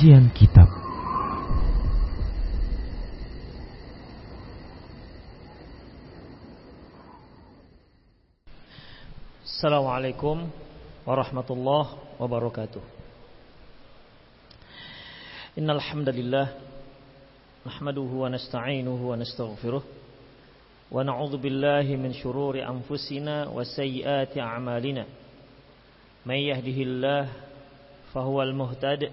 Kajian Kitab. Assalamualaikum warahmatullahi wabarakatuh. Innal hamdalillah nahmaduhu wa nasta'inuhu wa nastaghfiruh wa na'udzu billahi min shururi anfusina wa sayyiati a'malina. May yahdihillahu fahuwal muhtadi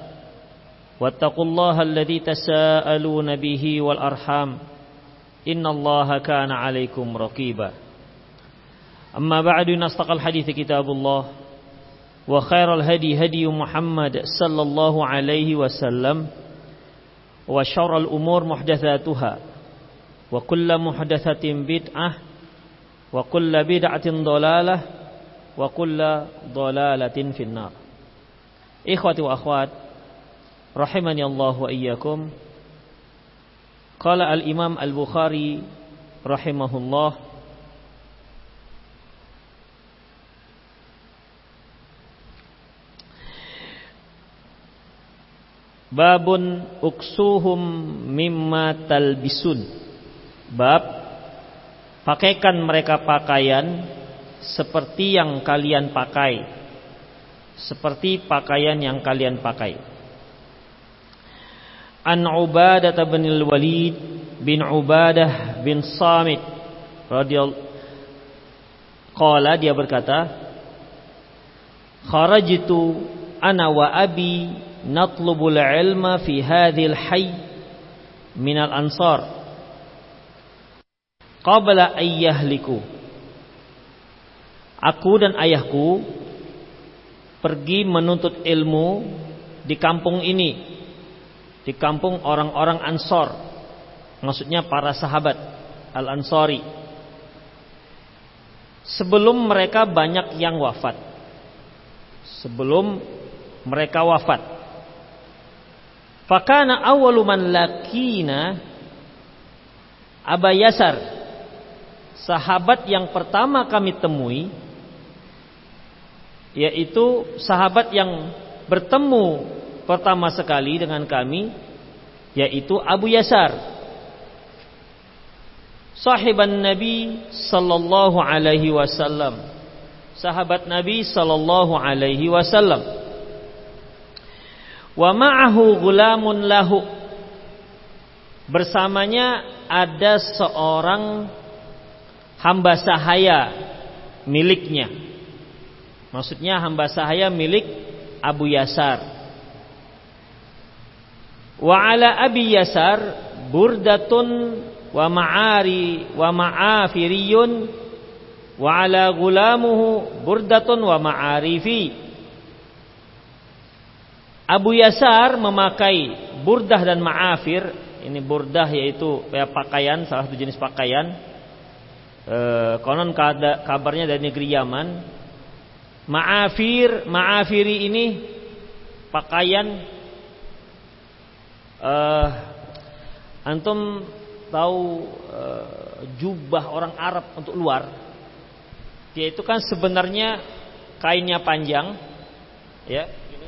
واتقوا الله الذي تساءلون به والأرحام إن الله كان عليكم رقيبا. أما بعد نستقى الحديث كتاب الله وخير الهدي هدي محمد صلى الله عليه وسلم وشر الأمور محدثاتها وكل محدثة بدعة وكل بدعة ضلالة وكل ضلالة في النار. إخوتي وأخوات rahimani Allah wa iyyakum. Qala al-imam al-bukhari rahimahullah. Babun uksuhum mimma talbisun. Bab pakaikan mereka pakaian seperti yang kalian pakai. Seperti pakaian yang kalian pakai an Ubadah bin Al-Walid bin Ubadah bin Samit radhiyallahu qala dia berkata kharajtu ana wa abi natlubul ilma fi hadhil hayy min al-ansar qabla ayyahliku aku dan ayahku pergi menuntut ilmu di kampung ini di kampung orang-orang Ansor. Maksudnya para sahabat Al-Ansori. Sebelum mereka banyak yang wafat. Sebelum mereka wafat. Fakana awwalu man lakina Aba Yasar. Sahabat yang pertama kami temui yaitu sahabat yang bertemu pertama sekali dengan kami yaitu Abu Yasar. Sahiban Nabi sallallahu alaihi wasallam. Sahabat Nabi sallallahu alaihi wasallam. Wa ma'ahu gulamun lahu. Bersamanya ada seorang hamba sahaya miliknya. Maksudnya hamba sahaya milik Abu Yasar Wa ala Abi Yasar burdatun wa ma'ari wa ma'afiriyun wa ala gulamuhu burdatun wa ma'arifi. Abu Yasar memakai burdah dan ma'afir. Ini burdah yaitu ya, pakaian, salah satu jenis pakaian. E, konon kabarnya dari negeri Yaman. Ma'afir, ma'afiri ini pakaian uh, antum tahu uh, jubah orang Arab untuk luar? Dia itu kan sebenarnya kainnya panjang ya. Ini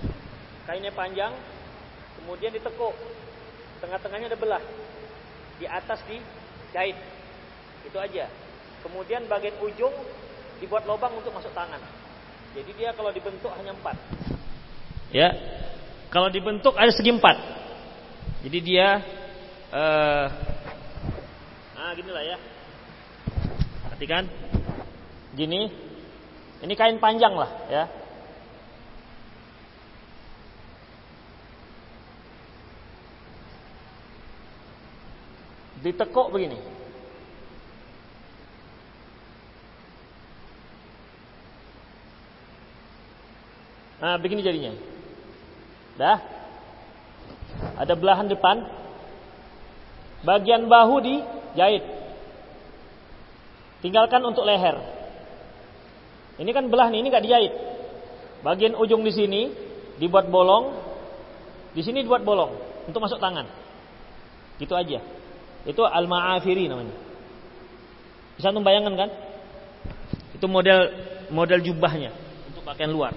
kainnya panjang kemudian ditekuk. Tengah-tengahnya ada belah. Di atas dijahit. Itu aja. Kemudian bagian ujung dibuat lubang untuk masuk tangan. Jadi dia kalau dibentuk hanya empat. Ya. Kalau dibentuk ada segi empat jadi dia nah gini lah ya. Perhatikan. Gini. Ini kain panjang lah ya. Ditekuk begini. Nah, begini jadinya. Dah. Ada belahan depan. Bagian bahu dijahit. Tinggalkan untuk leher. Ini kan belah nih, ini nggak dijahit. Bagian ujung di sini dibuat bolong. Di sini dibuat bolong untuk masuk tangan. Gitu aja. Itu al-ma'afiri namanya. Bisa membayangkan kan? Itu model model jubahnya untuk pakaian luar.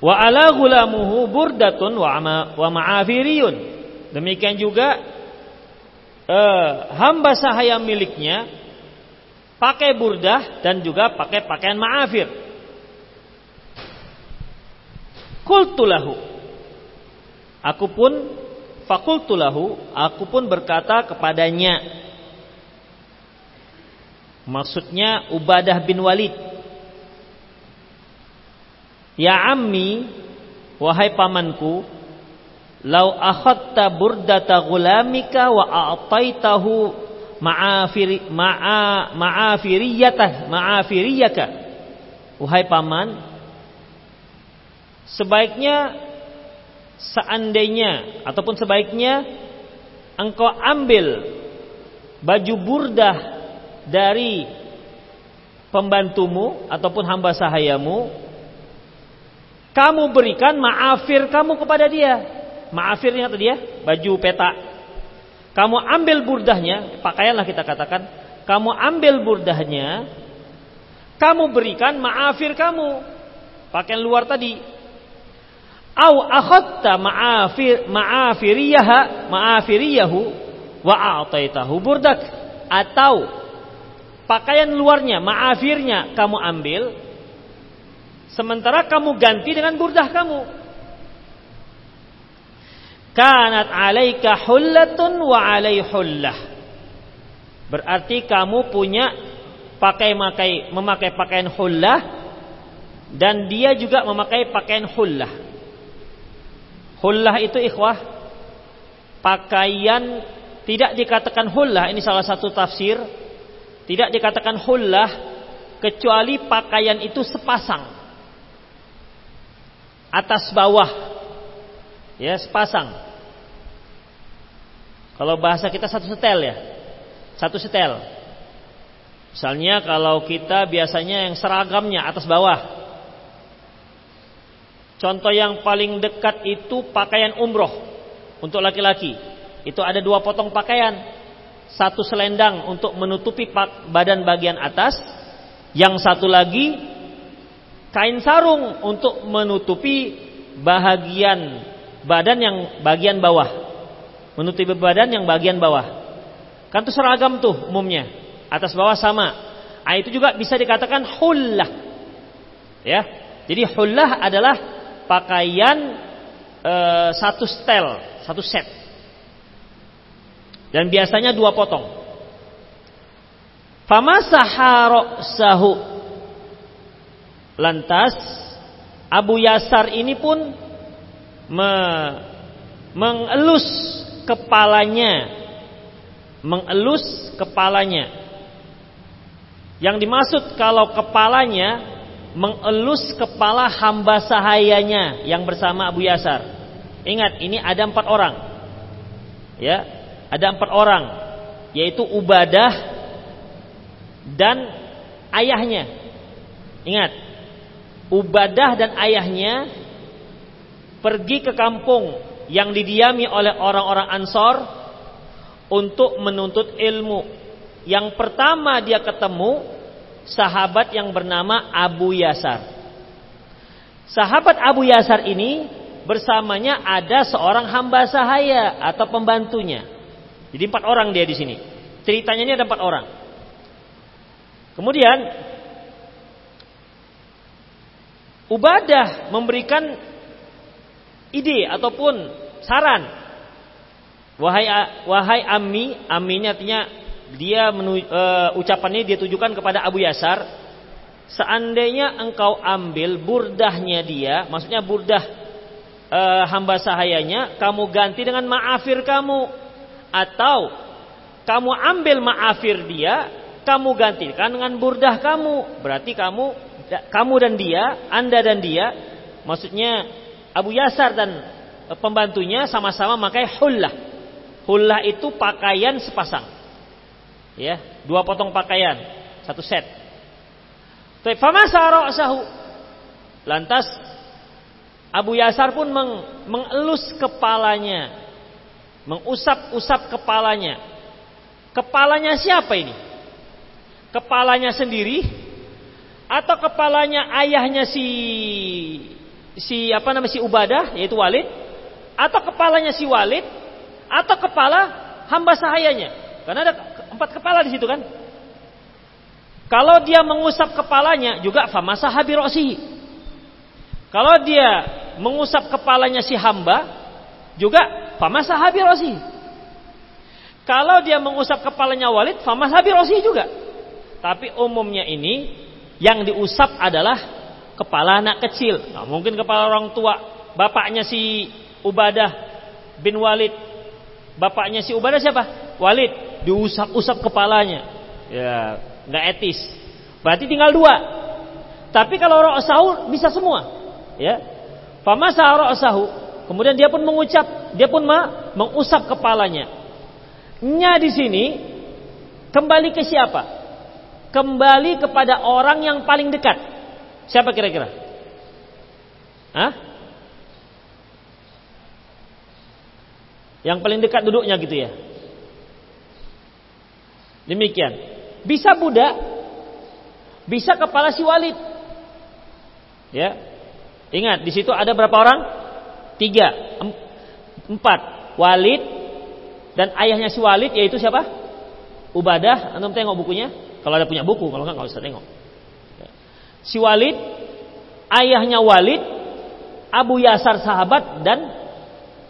Wa ala gulamuhu burdatun wa, ma, wa ma'afiriyun. Demikian juga eh, hamba sahaya miliknya pakai burdah dan juga pakai pakaian ma'afir. Kultulahu. Aku pun fakultulahu, aku pun berkata kepadanya. Maksudnya Ubadah bin Walid Ya ammi wahai pamanku lau akhadta burdata gulamika wa a'taitahu ma'afiri ma'a ma'afiriyatah ma'afiriyaka. Wahai paman sebaiknya seandainya ataupun sebaiknya engkau ambil baju burdah dari pembantumu ataupun hamba sahayamu kamu berikan maafir kamu kepada dia. Maafir ingat dia, baju peta. Kamu ambil burdahnya, pakaianlah kita katakan. Kamu ambil burdahnya, kamu berikan maafir kamu. Pakaian luar tadi. Au akhadta ma'afir ma'afiriyaha ma'afiriyahu wa a'taitahu burdak atau pakaian luarnya maafirnya kamu ambil Sementara kamu ganti dengan burdah kamu. Kanat alaika hullatun wa alai hullah. Berarti kamu punya pakai makai memakai pakaian hullah dan dia juga memakai pakaian hullah. Hullah itu ikhwah pakaian tidak dikatakan hullah ini salah satu tafsir tidak dikatakan hullah kecuali pakaian itu sepasang atas bawah. Ya sepasang. Kalau bahasa kita satu setel ya. Satu setel. Misalnya kalau kita biasanya yang seragamnya atas bawah. Contoh yang paling dekat itu pakaian umroh untuk laki-laki. Itu ada dua potong pakaian. Satu selendang untuk menutupi badan bagian atas. Yang satu lagi kain sarung untuk menutupi bahagian badan yang bagian bawah. Menutupi badan yang bagian bawah. Kan itu seragam tuh umumnya. Atas bawah sama. Nah, itu juga bisa dikatakan hullah. Ya. Jadi hullah adalah pakaian e, satu setel, satu set. Dan biasanya dua potong. Famasaha sahu Lantas Abu Yasar ini pun me, mengelus kepalanya, mengelus kepalanya. Yang dimaksud kalau kepalanya mengelus kepala hamba sahayanya yang bersama Abu Yasar. Ingat, ini ada empat orang. Ya, ada empat orang, yaitu Ubadah dan ayahnya. Ingat, Ubadah dan ayahnya pergi ke kampung yang didiami oleh orang-orang Ansor untuk menuntut ilmu. Yang pertama dia ketemu sahabat yang bernama Abu Yasar. Sahabat Abu Yasar ini bersamanya ada seorang hamba sahaya atau pembantunya. Jadi empat orang dia di sini. Ceritanya ini ada empat orang. Kemudian Ubadah memberikan ide ataupun saran Wahai wahai ammi, ammi ini artinya dia menu, uh, ucapannya dia tujukan kepada Abu Yasar. Seandainya engkau ambil burdahnya dia, maksudnya burdah uh, hamba sahayanya, kamu ganti dengan maafir kamu atau kamu ambil maafir dia, kamu gantikan dengan burdah kamu. Berarti kamu kamu dan dia, Anda dan dia, maksudnya Abu Yasar dan eh, pembantunya sama-sama memakai hullah. Hullah itu pakaian sepasang. Ya, dua potong pakaian, satu set. Famasa ra'sahu. Lantas Abu Yasar pun meng, mengelus kepalanya, mengusap-usap kepalanya. Kepalanya siapa ini? Kepalanya sendiri atau kepalanya ayahnya si si apa namanya si Ubadah yaitu Walid atau kepalanya si Walid atau kepala hamba sahayanya. Karena ada empat kepala di situ kan. Kalau dia mengusap kepalanya juga famasa habirosi. Kalau dia mengusap kepalanya si hamba juga famasa habirosi. Kalau dia mengusap kepalanya Walid famasa habirosi juga. Tapi umumnya ini yang diusap adalah kepala anak kecil. Nah, mungkin kepala orang tua, bapaknya si Ubadah bin Walid bapaknya si Ubadah siapa? Walid, diusap-usap kepalanya. Ya, nggak etis. Berarti tinggal dua. Tapi kalau ra'sahu bisa semua. Ya. Famasa ra'sahu, kemudian dia pun mengucap, dia pun ma, mengusap kepalanya. Nya di sini kembali ke siapa? Kembali kepada orang yang paling dekat. Siapa kira-kira? Hah? Yang paling dekat duduknya gitu ya. Demikian. Bisa budak, bisa kepala si walid. Ya. Ingat, di situ ada berapa orang? Tiga, empat. Walid dan ayahnya si walid yaitu siapa? Ubadah. Anda tengok bukunya. Kalau ada punya buku, kalau enggak nggak usah tengok. Ya. Si Walid, ayahnya Walid, Abu Yasar sahabat dan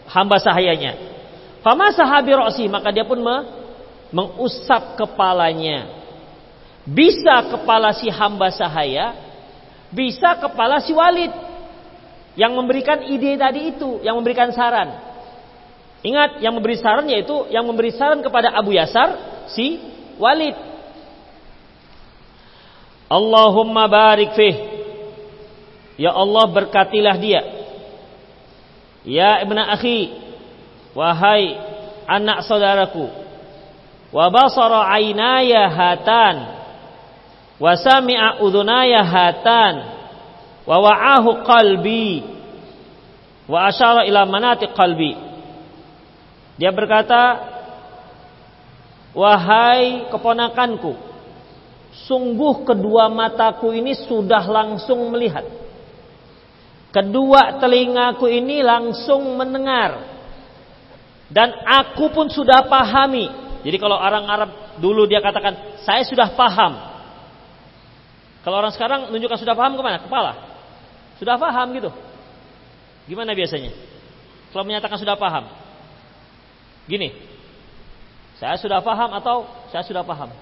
hamba sahayanya. Fama sahabi rosi maka dia pun me, mengusap kepalanya. Bisa kepala si hamba sahaya, bisa kepala si walid yang memberikan ide tadi itu, yang memberikan saran. Ingat, yang memberi saran yaitu yang memberi saran kepada Abu Yasar si Walid. Allahumma barik fih. Ya Allah berkatilah dia. Ya ibn akhi, Wahai anak saudaraku Wa basara aynaya hatan Wa sami'a udhunaya hatan Wa wa'ahu qalbi Wa asyara ila manati qalbi Dia berkata Wahai keponakanku Sungguh kedua mataku ini sudah langsung melihat Kedua telingaku ini langsung mendengar dan aku pun sudah pahami. Jadi kalau orang Arab dulu dia katakan, saya sudah paham. Kalau orang sekarang menunjukkan sudah paham ke mana? Kepala. Sudah paham gitu. Gimana biasanya? Kalau menyatakan sudah paham. Gini. Saya sudah paham atau saya sudah paham.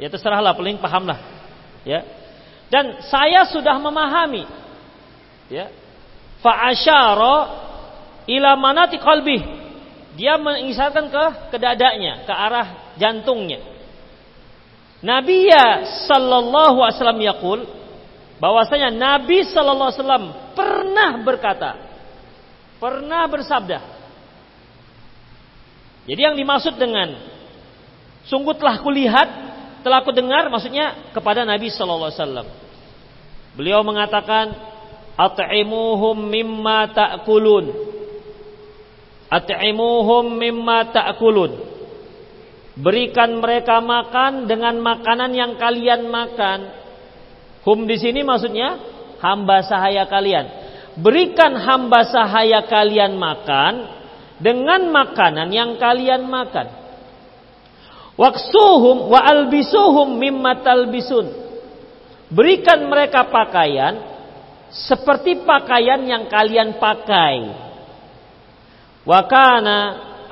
Ya terserahlah, paling pahamlah. Ya. Dan saya sudah memahami. Ya. Fa'asyara ila manati qalbi. Dia mengisarkan ke ke dadanya, ke arah jantungnya. Nabi ya sallallahu alaihi wasallam yaqul bahwasanya Nabi sallallahu alaihi wasallam pernah berkata, pernah bersabda. Jadi yang dimaksud dengan sungguh telah kulihat, telah kudengar maksudnya kepada Nabi sallallahu alaihi wasallam. Beliau mengatakan, "At'imuhum mimma ta'kulun." At'imuhum mimma ta'kulun. Berikan mereka makan dengan makanan yang kalian makan. Hum di sini maksudnya hamba sahaya kalian. Berikan hamba sahaya kalian makan dengan makanan yang kalian makan. Waksuhum wa albisuhum mimma talbisun. Berikan mereka pakaian seperti pakaian yang kalian pakai. Wa kana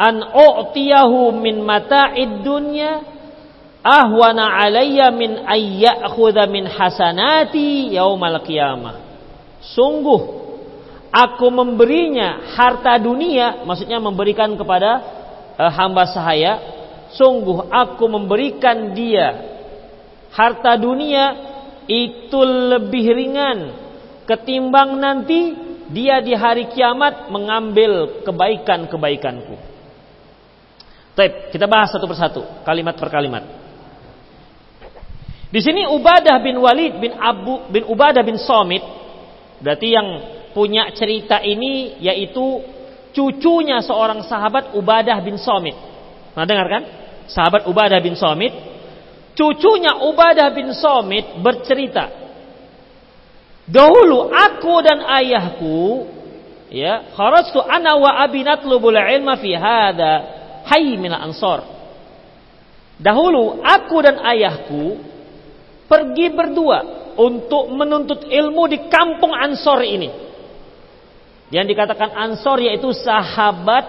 an u'tiyahu min mata'id dunya ahwana alayya min ayyakhudha min hasanati yaumal qiyamah. Sungguh aku memberinya harta dunia, maksudnya memberikan kepada uh, hamba sahaya, sungguh aku memberikan dia harta dunia itu lebih ringan ketimbang nanti dia di hari kiamat mengambil kebaikan-kebaikanku. Baik, kita bahas satu persatu, kalimat per kalimat. Di sini Ubadah bin Walid bin Abu bin Ubadah bin Somit berarti yang punya cerita ini yaitu cucunya seorang sahabat Ubadah bin Somit. Pernah dengar kan? Sahabat Ubadah bin Somit. Cucunya Ubadah bin Somit bercerita. Dahulu aku dan ayahku ya, kharajtu ana wa abi natlubul ilma fi hadha hayy min ansar. Dahulu aku dan ayahku pergi berdua untuk menuntut ilmu di kampung Ansor ini. Yang dikatakan Ansor yaitu sahabat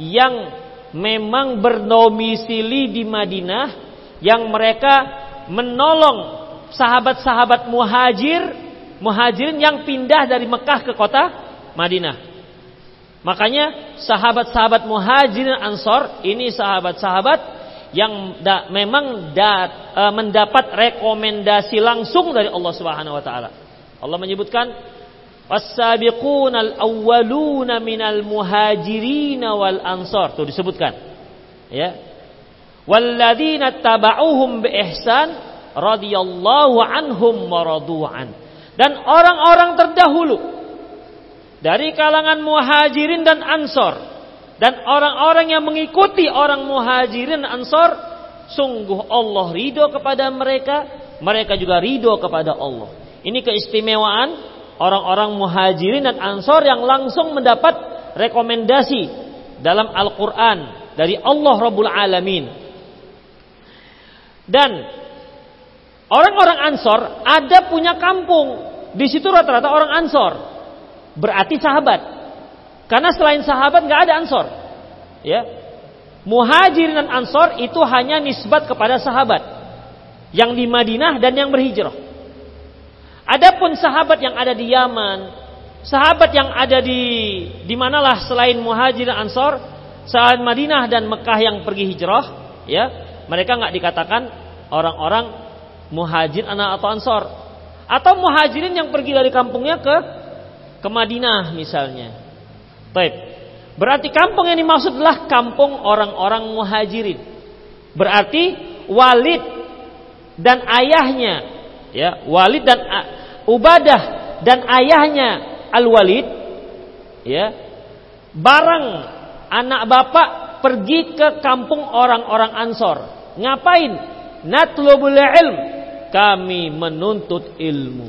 yang memang berdomisili di Madinah yang mereka menolong sahabat-sahabat muhajir muhajirin yang pindah dari Mekah ke kota Madinah. Makanya sahabat-sahabat muhajirin Ansor ini sahabat-sahabat yang da, memang da, e, mendapat rekomendasi langsung dari Allah Subhanahu wa taala. Allah menyebutkan was-sabiqunal awwaluna minal muhajirin wal ansar. Tuh disebutkan. Ya. Walladzina taba'uhum bi ihsan radhiyallahu anhum wa radu'an. Dan orang-orang terdahulu dari kalangan muhajirin dan ansor dan orang-orang yang mengikuti orang muhajirin ansor sungguh Allah ridho kepada mereka mereka juga ridho kepada Allah ini keistimewaan orang-orang muhajirin dan ansor yang langsung mendapat rekomendasi dalam Al-Quran dari Allah Rabbul Alamin dan orang-orang ansor ada punya kampung di situ rata-rata orang ansor berarti sahabat karena selain sahabat nggak ada ansor. Ya. Muhajir dan ansor itu hanya nisbat kepada sahabat. Yang di Madinah dan yang berhijrah. Adapun sahabat yang ada di Yaman, sahabat yang ada di di manalah selain muhajir ansor, selain Madinah dan Mekah yang pergi hijrah, ya, mereka nggak dikatakan orang-orang muhajir anak atau ansor. Atau muhajirin yang pergi dari kampungnya ke ke Madinah misalnya. Baik. Berarti kampung yang dimaksud kampung orang-orang muhajirin. Berarti Walid dan ayahnya ya, Walid dan Ubadah dan ayahnya Al-Walid ya, bareng anak bapak pergi ke kampung orang-orang Ansor. Ngapain? Natlubul ilm. Kami menuntut ilmu.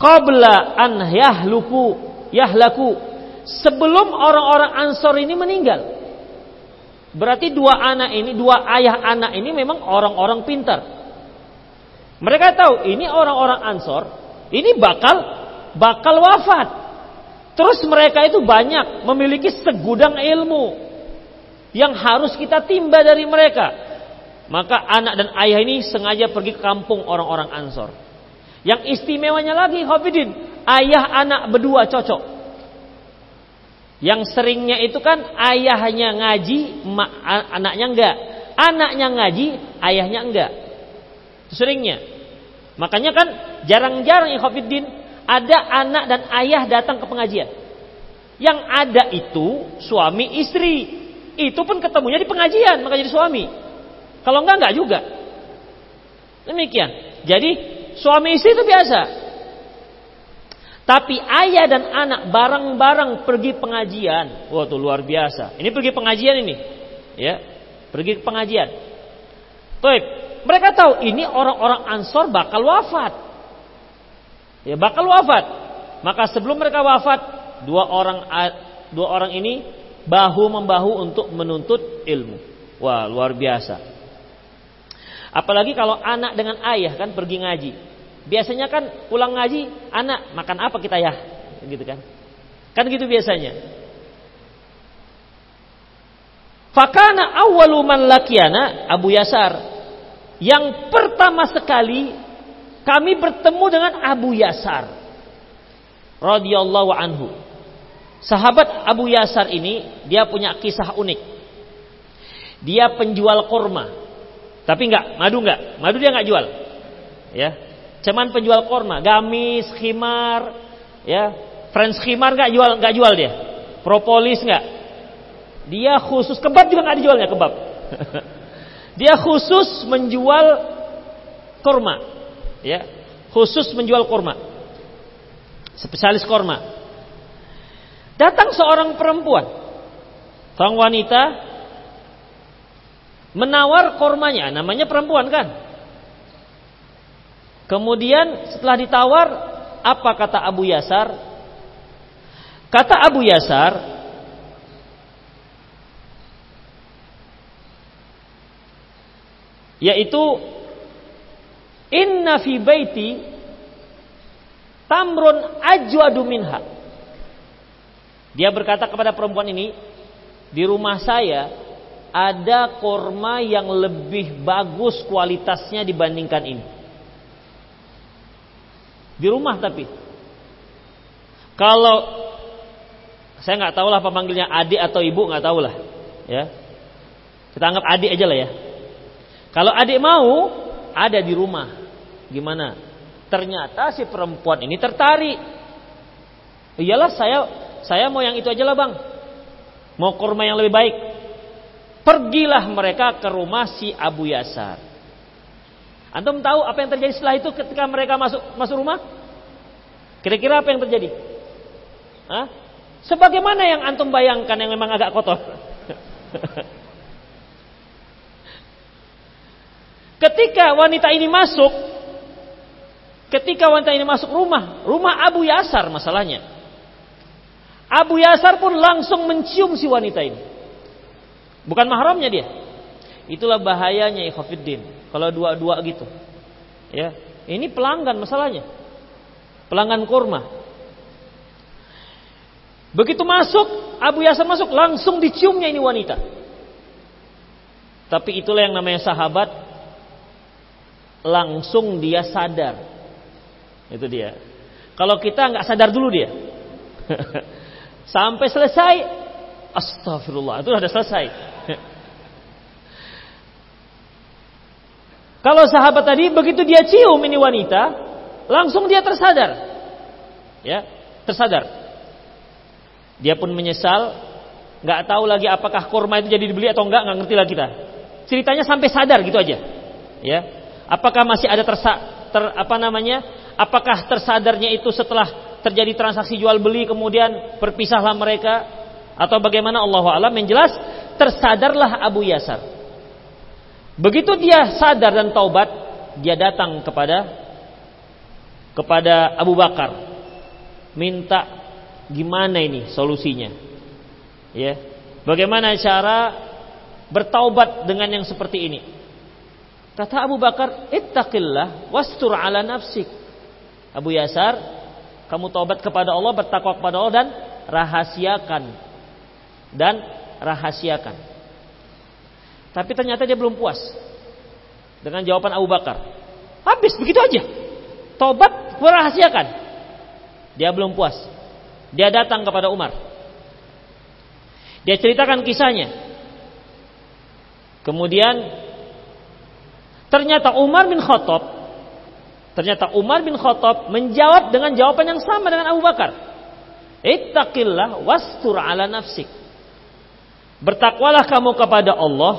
Qabla an yahluku yahlaku sebelum orang-orang Ansor ini meninggal. Berarti dua anak ini, dua ayah anak ini memang orang-orang pintar. Mereka tahu ini orang-orang Ansor, ini bakal bakal wafat. Terus mereka itu banyak memiliki segudang ilmu yang harus kita timba dari mereka. Maka anak dan ayah ini sengaja pergi ke kampung orang-orang Ansor. Yang istimewanya lagi, Hafidin, ayah anak berdua cocok. Yang seringnya itu kan ayahnya ngaji, anaknya enggak. Anaknya ngaji, ayahnya enggak. Seringnya. Makanya kan jarang-jarang ikhwafiddin ada anak dan ayah datang ke pengajian. Yang ada itu suami istri. Itu pun ketemunya di pengajian, maka jadi suami. Kalau enggak enggak juga. Demikian. Jadi suami istri itu biasa. Tapi ayah dan anak bareng-bareng pergi pengajian. Wah, tuh luar biasa. Ini pergi pengajian ini. Ya. Pergi pengajian. Baik, mereka tahu ini orang-orang Ansor bakal wafat. Ya, bakal wafat. Maka sebelum mereka wafat, dua orang dua orang ini bahu membahu untuk menuntut ilmu. Wah, luar biasa. Apalagi kalau anak dengan ayah kan pergi ngaji. Biasanya kan pulang ngaji, anak makan apa kita ya? Gitu kan. Kan gitu biasanya. Fakana awwalu man lakiana Abu Yasar. Yang pertama sekali kami bertemu dengan Abu Yasar radhiyallahu anhu. Sahabat Abu Yasar ini dia punya kisah unik. Dia penjual korma. Tapi enggak, madu enggak. Madu dia enggak jual. Ya. Cuman penjual korma, gamis, khimar, ya. Friends khimar enggak jual, enggak jual dia. Propolis enggak. Dia khusus kebab juga enggak dijualnya kebab. dia khusus menjual korma. Ya. Khusus menjual korma. Spesialis korma. Datang seorang perempuan, seorang wanita menawar kormanya, namanya perempuan kan. Kemudian setelah ditawar, apa kata Abu Yasar? Kata Abu Yasar, yaitu inna fi baiti tamrun ajwadu minha dia berkata kepada perempuan ini, di rumah saya ada korma yang lebih bagus kualitasnya dibandingkan ini. Di rumah tapi. Kalau saya nggak tahu lah pemanggilnya adik atau ibu nggak tahu lah, ya. Kita anggap adik aja lah ya. Kalau adik mau ada di rumah, gimana? Ternyata si perempuan ini tertarik. Iyalah saya saya mau yang itu aja lah bang. Mau kurma yang lebih baik. Pergilah mereka ke rumah si Abu Yasar. Antum tahu apa yang terjadi setelah itu ketika mereka masuk masuk rumah? Kira-kira apa yang terjadi? Hah? Sebagaimana yang antum bayangkan yang memang agak kotor. ketika wanita ini masuk, ketika wanita ini masuk rumah, rumah Abu Yasar masalahnya. Abu Yasar pun langsung mencium si wanita ini. Bukan mahramnya dia. Itulah bahayanya ikhafiddin. Kalau dua-dua gitu. Ya, ini pelanggan masalahnya. Pelanggan kurma. Begitu masuk, Abu Yasar masuk, langsung diciumnya ini wanita. Tapi itulah yang namanya sahabat. Langsung dia sadar. Itu dia. Kalau kita nggak sadar dulu dia. Sampai selesai. Astagfirullah. Itu sudah selesai. Kalau sahabat tadi begitu dia cium ini wanita, langsung dia tersadar. Ya, tersadar. Dia pun menyesal, nggak tahu lagi apakah kurma itu jadi dibeli atau enggak, nggak ngerti lagi kita. Ceritanya sampai sadar gitu aja. Ya. Apakah masih ada tersa, ter, apa namanya? Apakah tersadarnya itu setelah terjadi transaksi jual beli kemudian berpisahlah mereka atau bagaimana Allah alam yang jelas tersadarlah Abu Yasar. Begitu dia sadar dan taubat, dia datang kepada kepada Abu Bakar minta gimana ini solusinya. Ya. Bagaimana cara bertaubat dengan yang seperti ini? Kata Abu Bakar, "Ittaqillah wastur ala nafsik." Abu Yasar, kamu taubat kepada Allah, bertakwa kepada Allah dan rahasiakan. Dan rahasiakan. Tapi ternyata dia belum puas dengan jawaban Abu Bakar. Habis begitu aja. Tobat merahasiakan. Dia belum puas. Dia datang kepada Umar. Dia ceritakan kisahnya. Kemudian ternyata Umar bin Khattab Ternyata Umar bin Khattab menjawab dengan jawaban yang sama dengan Abu Bakar. Ittaqillah wastur ala nafsik. Bertakwalah kamu kepada Allah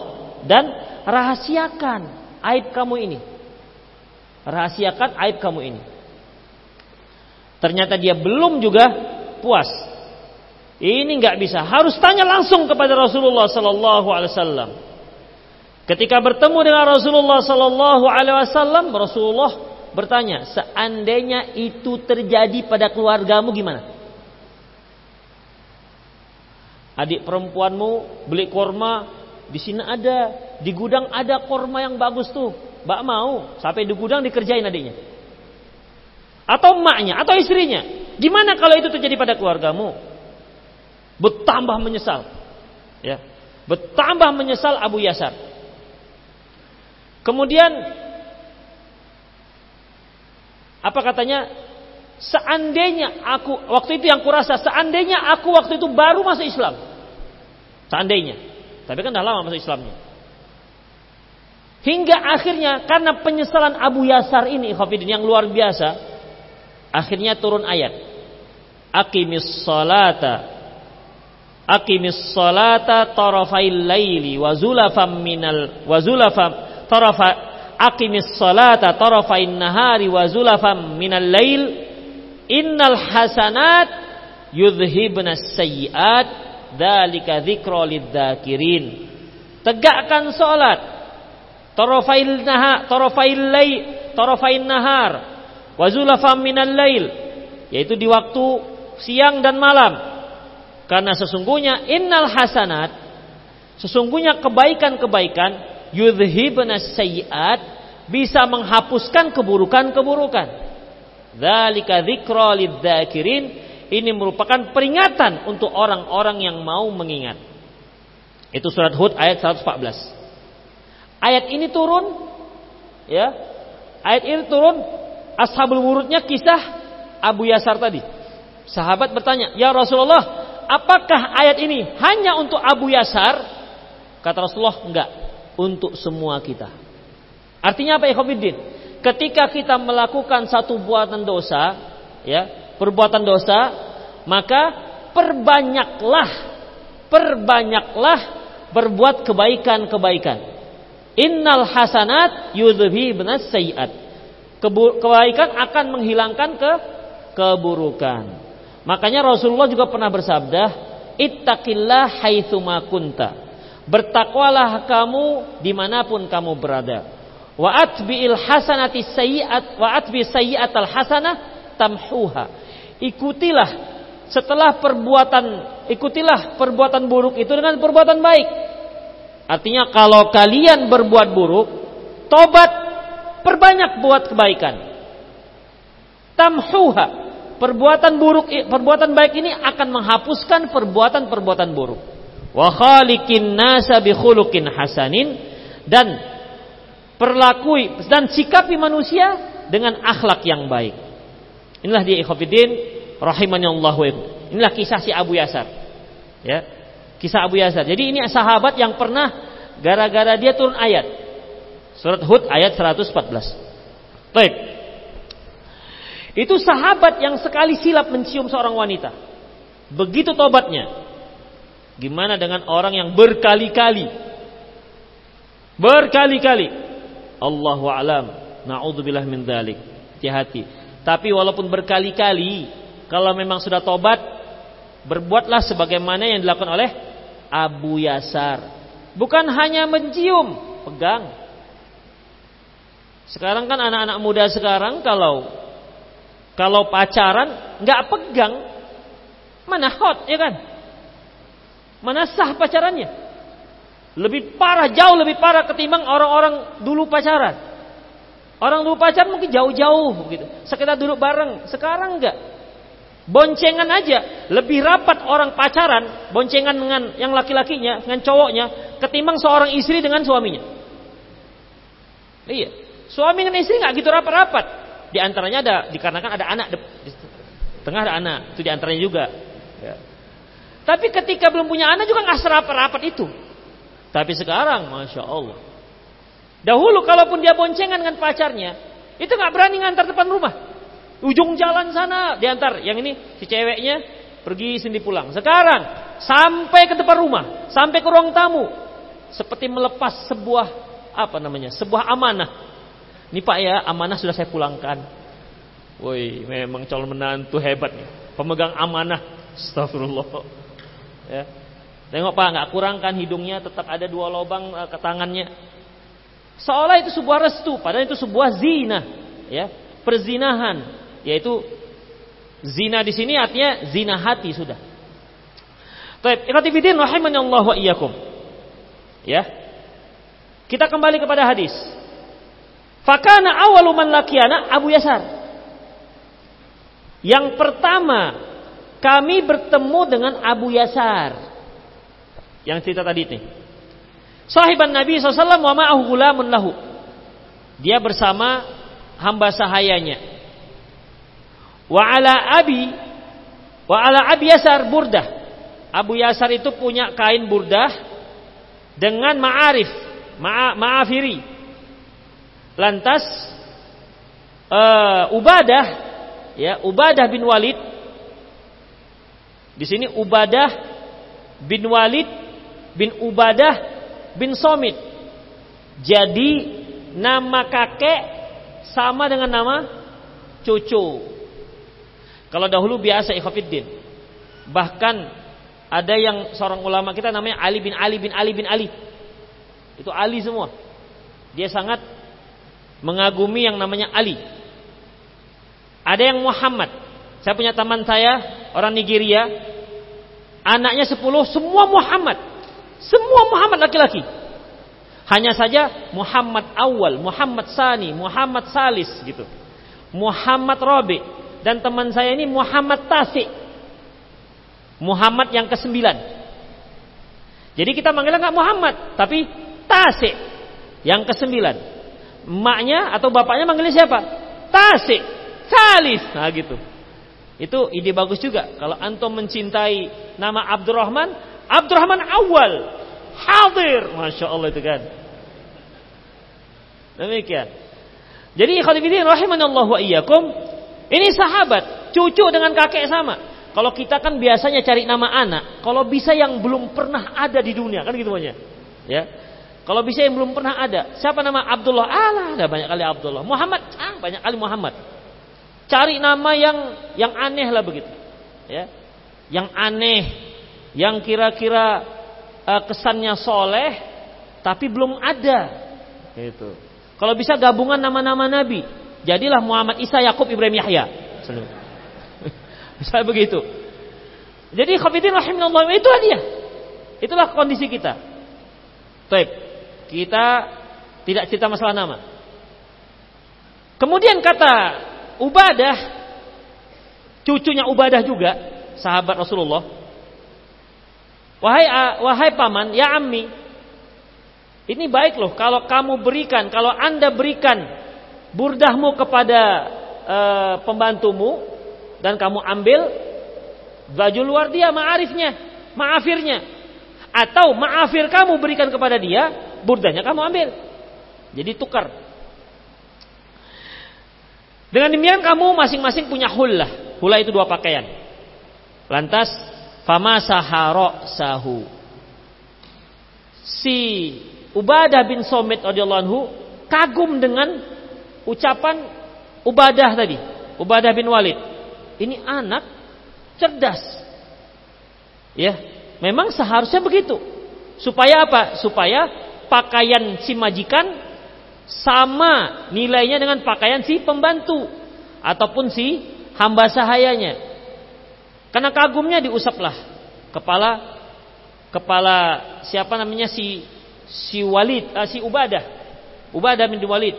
dan rahasiakan aib kamu ini. Rahasiakan aib kamu ini. Ternyata dia belum juga puas. Ini nggak bisa. Harus tanya langsung kepada Rasulullah Sallallahu Alaihi Wasallam. Ketika bertemu dengan Rasulullah Sallallahu Alaihi Wasallam, Rasulullah bertanya, seandainya itu terjadi pada keluargamu gimana? Adik perempuanmu beli korma, di sini ada, di gudang ada korma yang bagus tuh. Mbak mau, sampai di gudang dikerjain adiknya. Atau emaknya, atau istrinya. Gimana kalau itu terjadi pada keluargamu? Bertambah menyesal. Ya. Bertambah menyesal Abu Yasar. Kemudian apa katanya? Seandainya aku waktu itu yang kurasa seandainya aku waktu itu baru masuk Islam. Seandainya. Tapi kan dah lama masuk Islamnya. Hingga akhirnya karena penyesalan Abu Yasar ini Khafidin yang luar biasa, akhirnya turun ayat. Aqimis salata Aqimis salata tarafail laili wa zulafam minal wa zulafam tarafa aqimis salata tarafain nahari wa zulafam minal lail innal hasanat yudhibna sayyiat dzalika dzikra lidzakirin tegakkan salat tarafail nahar tarafail lay tarafain nahar wa zulafam minal lail yaitu di waktu siang dan malam. Karena sesungguhnya innal hasanat sesungguhnya kebaikan-kebaikan yudhibna sayyiat bisa menghapuskan keburukan-keburukan dzalika dzikra lidzakirin ini merupakan peringatan untuk orang-orang yang mau mengingat itu surat Hud ayat 114 Ayat ini turun ya. Ayat ini turun ashabul wurudnya kisah Abu Yasar tadi. Sahabat bertanya, "Ya Rasulullah, apakah ayat ini hanya untuk Abu Yasar?" Kata Rasulullah, "Enggak, untuk semua kita." Artinya apa ikhwatiddin? Ketika kita melakukan satu buatan dosa, ya, perbuatan dosa, maka perbanyaklah perbanyaklah berbuat kebaikan-kebaikan. Innal hasanat yudhibnas sayiat. Kebaikan akan menghilangkan ke keburukan. Makanya Rasulullah juga pernah bersabda, "Ittaqillah haitsuma kunta." Bertakwalah kamu di mana pun kamu berada. Wa atbi'il hasanati sayyi'at wa atbi sayyi'atal hasanah tamhuha. Ikutilah setelah perbuatan ikutilah perbuatan buruk itu dengan perbuatan baik Artinya kalau kalian berbuat buruk, tobat, perbanyak buat kebaikan. Tamhuha, perbuatan buruk, perbuatan baik ini akan menghapuskan perbuatan-perbuatan buruk. Wa khaliqin nasa bi hasanin dan perlakui dan sikapi manusia dengan akhlak yang baik. Inilah dia ikhwatiddin rahimani Allah Inilah kisah si Abu Yasar. Ya. Kisah Abu Yasar. Jadi ini sahabat yang pernah gara-gara dia turun ayat. Surat Hud ayat 114. Baik. Itu sahabat yang sekali silap mencium seorang wanita. Begitu tobatnya. Gimana dengan orang yang berkali-kali? Berkali-kali. Allahu alam. Nauzubillah min dzalik. Hati-hati. Tapi walaupun berkali-kali, kalau memang sudah tobat, berbuatlah sebagaimana yang dilakukan oleh Abu Yasar. Bukan hanya mencium, pegang. Sekarang kan anak-anak muda sekarang kalau kalau pacaran nggak pegang, mana hot ya kan? Mana sah pacarannya? Lebih parah, jauh lebih parah ketimbang orang-orang dulu pacaran. Orang dulu pacaran mungkin jauh-jauh begitu. Sekedar duduk bareng. Sekarang enggak. Boncengan aja lebih rapat orang pacaran, boncengan dengan yang laki-lakinya, dengan cowoknya, ketimbang seorang istri dengan suaminya. Iya, suami dengan istri nggak gitu rapat-rapat. Di antaranya ada dikarenakan ada anak di tengah ada anak, itu di antaranya juga. Ya. Tapi ketika belum punya anak juga nggak serapat-rapat itu. Tapi sekarang, masya Allah. Dahulu kalaupun dia boncengan dengan pacarnya, itu nggak berani ngantar depan rumah. Ujung jalan sana diantar. Yang ini si ceweknya pergi sendiri pulang. Sekarang sampai ke depan rumah, sampai ke ruang tamu. Seperti melepas sebuah apa namanya? Sebuah amanah. Ini Pak ya, amanah sudah saya pulangkan. Woi, memang calon menantu hebat nih. Pemegang amanah. Astagfirullah. Ya. Tengok Pak, nggak kurangkan hidungnya tetap ada dua lubang uh, ke tangannya. Seolah itu sebuah restu, padahal itu sebuah zina, ya, perzinahan yaitu zina di sini artinya zina hati sudah. Baik, ikhwatifidin rahimani Allah wa iyyakum. Ya. Kita kembali kepada hadis. Fakana awalu man lakiyana Abu Yasar. Yang pertama kami bertemu dengan Abu Yasar. Yang cerita tadi ini. Sahiban Nabi SAW wa ma'ahu gulamun lahu. Dia bersama hamba sahayanya. Wa ala abi wa ala abi Yasar burdah. Abu Yasar itu punya kain burdah dengan ma'arif, ma ma'afiri. Lantas uh, Ubadah ya, Ubadah bin Walid di sini Ubadah bin Walid bin Ubadah bin Somit. Jadi nama kakek sama dengan nama cucu. Kalau dahulu biasa ikhafiddin. Bahkan ada yang seorang ulama kita namanya Ali bin Ali bin Ali bin Ali. Itu Ali semua. Dia sangat mengagumi yang namanya Ali. Ada yang Muhammad. Saya punya teman saya orang Nigeria, anaknya sepuluh semua Muhammad. Semua Muhammad laki-laki. Hanya saja Muhammad awal, Muhammad sani, Muhammad salis gitu. Muhammad Robi dan teman saya ini Muhammad Tasik. Muhammad yang kesembilan. Jadi kita manggilnya nggak Muhammad, tapi Tasik yang kesembilan. Emaknya atau bapaknya manggilnya siapa? Tasik, Salis. Nah gitu. Itu ide bagus juga. Kalau antum mencintai nama Abdurrahman, Abdurrahman awal. Hadir. Masya Allah itu kan. Demikian. Jadi khadifidin rahimanallahu wa iyyakum. Ini sahabat. Cucu dengan kakek sama. Kalau kita kan biasanya cari nama anak. Kalau bisa yang belum pernah ada di dunia. Kan gitu banyak. Ya. Kalau bisa yang belum pernah ada. Siapa nama Abdullah? Alah, ada banyak kali Abdullah. Muhammad? Ah, banyak kali Muhammad. Cari nama yang yang aneh lah begitu. Ya. Yang aneh, yang kira-kira uh, kesannya soleh, tapi belum ada. Itu. Kalau bisa gabungan nama-nama Nabi, jadilah Muhammad Isa, Yakub, Ibrahim, Yahya. Bisa begitu. Jadi khafidin rahimahullah itu dia. Itulah kondisi kita. Baik. Kita tidak cerita masalah nama. Kemudian kata Ubadah cucunya Ubadah juga sahabat Rasulullah. Wahai wahai paman, ya ammi. Ini baik loh kalau kamu berikan, kalau Anda berikan burdahmu kepada e, pembantumu dan kamu ambil baju luar dia ma'arifnya, ma'afirnya. Atau ma'afir kamu berikan kepada dia, burdahnya kamu ambil. Jadi tukar. Dengan demikian kamu masing-masing punya hullah. Hullah itu dua pakaian. Lantas fama sahara sahu. Si Ubadah bin Somit radhiyallahu kagum dengan ucapan Ubadah tadi, Ubadah bin Walid. Ini anak cerdas. Ya, memang seharusnya begitu. Supaya apa? Supaya pakaian si majikan sama nilainya dengan pakaian si pembantu ataupun si hamba sahayanya. Karena kagumnya diusaplah kepala kepala siapa namanya si si Walid, uh, si Ubadah. Ubadah bin Walid.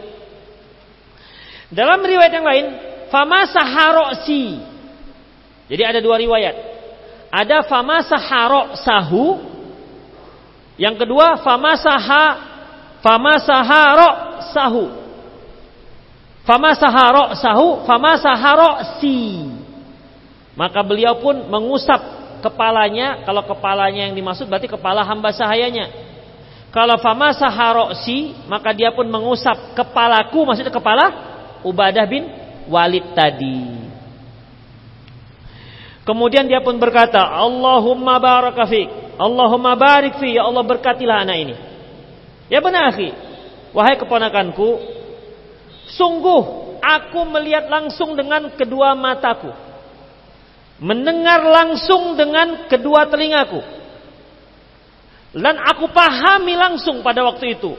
Dalam riwayat yang lain, fama saharosi. Jadi ada dua riwayat. Ada fama saharo sahu. Yang kedua fama saha fama saharo sahu. Fama saharo sahu, fama saharo si. Maka beliau pun mengusap kepalanya. Kalau kepalanya yang dimaksud berarti kepala hamba sahayanya. Kalau fama saharo si, maka dia pun mengusap kepalaku, maksudnya kepala Ubadah bin Walid tadi. Kemudian dia pun berkata, Allahumma barakafik, Allahumma barik fi, ya Allah berkatilah anak ini. Ya benar akhi, Wahai keponakanku, sungguh aku melihat langsung dengan kedua mataku. Mendengar langsung dengan kedua telingaku. Dan aku pahami langsung pada waktu itu.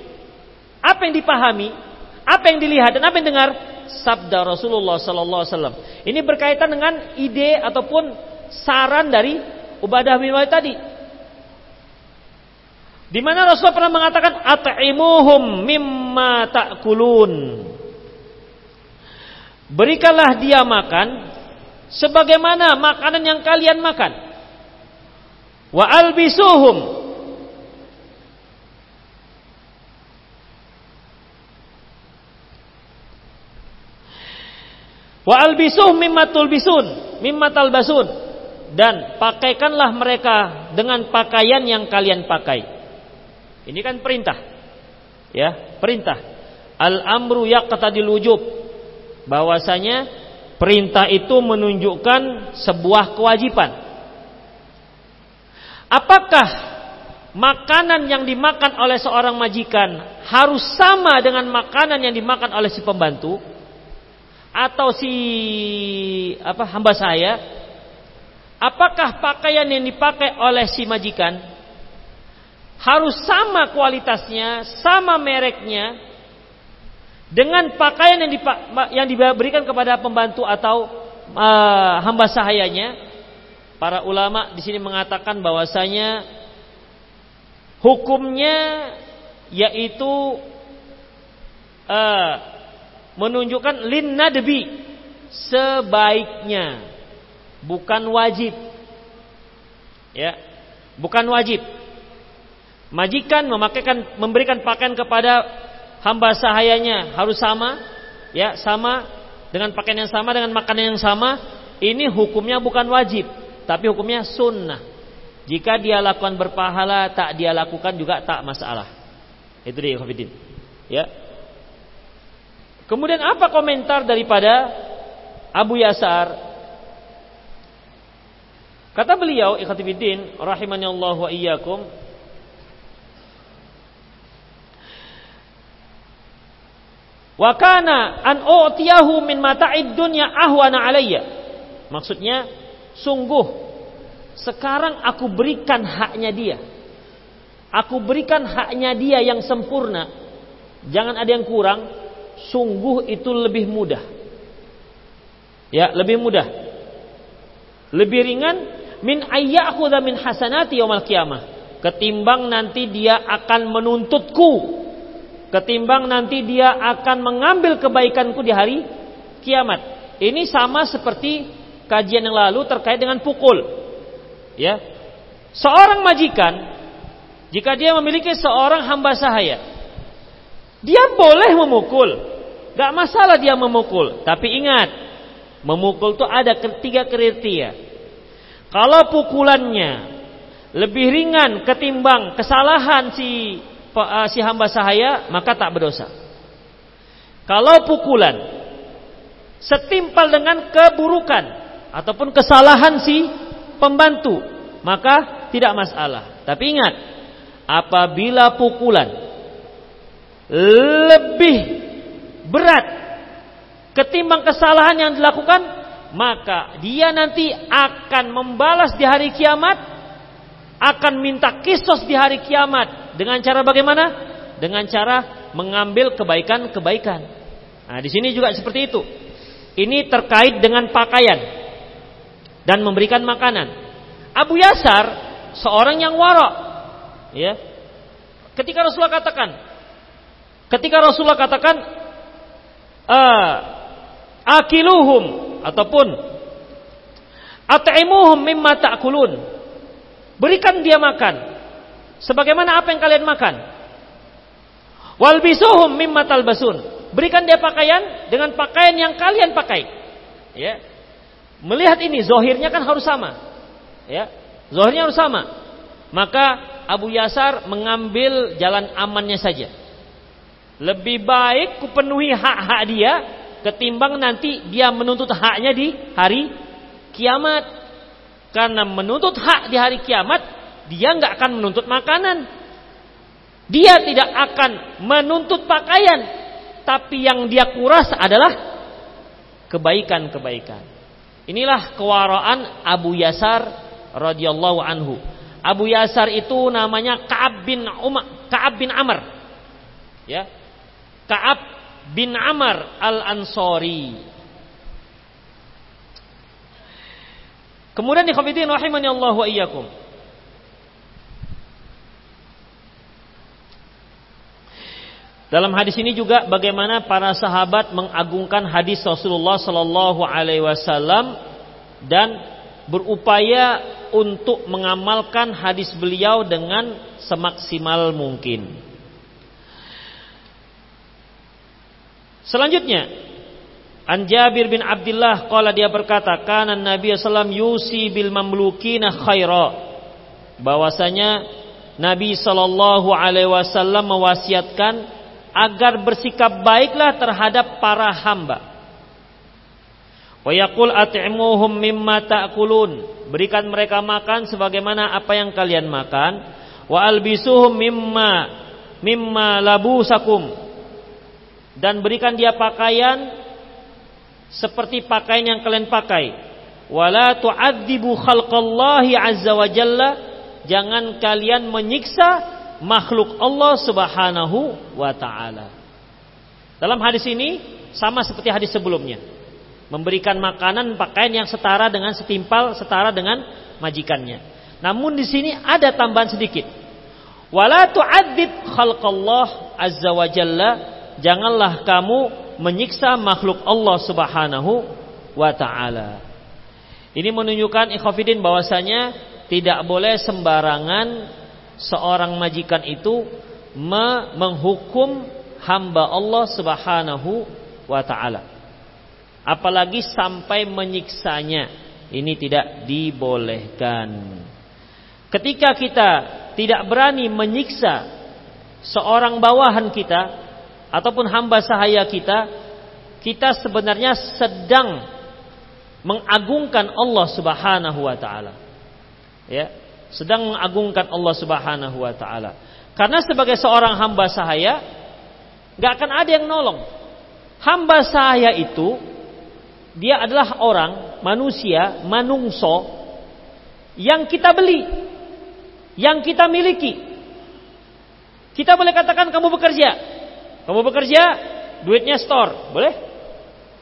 Apa yang dipahami, apa yang dilihat dan apa yang dengar sabda Rasulullah sallallahu alaihi wasallam. Ini berkaitan dengan ide ataupun saran dari Ubadah bin Walid tadi. Di mana Rasulullah pernah mengatakan at'imuhum mimma ta'kulun. Berikanlah dia makan sebagaimana makanan yang kalian makan. Wa albisuhum Wa albisuh mimma tulbisun, mimma talbasun dan pakaikanlah mereka dengan pakaian yang kalian pakai. Ini kan perintah. Ya, perintah. Al-amru yaqtadil wujub. Bahwasanya perintah itu menunjukkan sebuah kewajiban. Apakah makanan yang dimakan oleh seorang majikan harus sama dengan makanan yang dimakan oleh si pembantu? atau si apa hamba saya apakah pakaian yang dipakai oleh si majikan harus sama kualitasnya, sama mereknya dengan pakaian yang dipak, yang diberikan kepada pembantu atau uh, hamba sahayanya. Para ulama di sini mengatakan bahwasanya hukumnya yaitu uh, menunjukkan lin nadbi sebaiknya bukan wajib ya bukan wajib majikan memakaikan memberikan pakaian kepada hamba sahayanya. Harus sama ya sama dengan pakaian yang sama dengan makanan yang sama. Ini hukumnya bukan wajib tapi hukumnya sunnah. Jika dia lakukan berpahala tak dia lakukan juga tak masalah. Itu dia ya. Kemudian apa komentar daripada Abu Yasar? Kata beliau, ikhatibiddin, rahimani Allah wa iyyakum, Wa kana an u'tiyahu min mata'id dunya ahwana alayya. Maksudnya, sungguh sekarang aku berikan haknya dia. Aku berikan haknya dia yang sempurna. Jangan ada yang kurang sungguh itu lebih mudah. Ya, lebih mudah. Lebih ringan min ayyakhudha min hasanati yaumil qiyamah. Ketimbang nanti dia akan menuntutku. Ketimbang nanti dia akan mengambil kebaikanku di hari kiamat. Ini sama seperti kajian yang lalu terkait dengan pukul. Ya. Seorang majikan jika dia memiliki seorang hamba sahaya dia boleh memukul. Gak masalah dia memukul. Tapi ingat, memukul itu ada ketiga kriteria. Kalau pukulannya lebih ringan ketimbang kesalahan si si hamba sahaya, maka tak berdosa. Kalau pukulan setimpal dengan keburukan ataupun kesalahan si pembantu, maka tidak masalah. Tapi ingat, apabila pukulan lebih berat ketimbang kesalahan yang dilakukan, maka dia nanti akan membalas di hari kiamat, akan minta kisos di hari kiamat dengan cara bagaimana? Dengan cara mengambil kebaikan-kebaikan. Nah, di sini juga seperti itu. Ini terkait dengan pakaian dan memberikan makanan. Abu Yasar seorang yang warok, ya. Ketika Rasulullah katakan, Ketika Rasulullah katakan uh, akiluhum ataupun at'imuhum mimma ta'kulun. Berikan dia makan sebagaimana apa yang kalian makan. Walbisuhum mimma talbasun. Berikan dia pakaian dengan pakaian yang kalian pakai. Ya. Melihat ini zohirnya kan harus sama. Ya. Zohirnya harus sama. Maka Abu Yasar mengambil jalan amannya saja. Lebih baik kupenuhi hak-hak dia ketimbang nanti dia menuntut haknya di hari kiamat. Karena menuntut hak di hari kiamat, dia nggak akan menuntut makanan. Dia tidak akan menuntut pakaian, tapi yang dia kuras adalah kebaikan-kebaikan. Inilah kewaraan Abu Yasar radhiyallahu anhu. Abu Yasar itu namanya Ka'ab bin Umar, Ka'ab bin Amr. Ya, Ka'ab bin Amr al-Ansori. Kemudian di khafidin rahimani Allah wa iyyakum. Dalam hadis ini juga bagaimana para sahabat mengagungkan hadis Rasulullah sallallahu alaihi wasallam dan berupaya untuk mengamalkan hadis beliau dengan semaksimal mungkin. Selanjutnya, An Jabir bin Abdullah qala dia berkata, "Kana Nabi sallam yusi bil mamlukina khaira." Bahwasanya Nabi sallallahu alaihi wasallam mewasiatkan agar bersikap baiklah terhadap para hamba. Wa yaqul at'imuhum mimma ta'kulun. Berikan mereka makan sebagaimana apa yang kalian makan. Wa albisuhum mimma mimma labusakum. Dan berikan dia pakaian seperti pakaian yang kalian pakai. Wala tu'adzibu khalqallahi azza wa jalla. Jangan kalian menyiksa makhluk Allah Subhanahu wa taala. Dalam hadis ini sama seperti hadis sebelumnya. Memberikan makanan pakaian yang setara dengan setimpal setara dengan majikannya. Namun di sini ada tambahan sedikit. Wala tu'adzib khalqallah azza wa jalla. Janganlah kamu menyiksa makhluk Allah Subhanahu wa taala. Ini menunjukkan ikhafidin bahwasanya tidak boleh sembarangan seorang majikan itu menghukum hamba Allah Subhanahu wa taala. Apalagi sampai menyiksanya. Ini tidak dibolehkan. Ketika kita tidak berani menyiksa seorang bawahan kita, ataupun hamba sahaya kita, kita sebenarnya sedang mengagungkan Allah Subhanahu wa taala. Ya, sedang mengagungkan Allah Subhanahu wa taala. Karena sebagai seorang hamba sahaya nggak akan ada yang nolong. Hamba sahaya itu dia adalah orang, manusia, manungso yang kita beli, yang kita miliki. Kita boleh katakan kamu bekerja, kamu bekerja, duitnya store, boleh?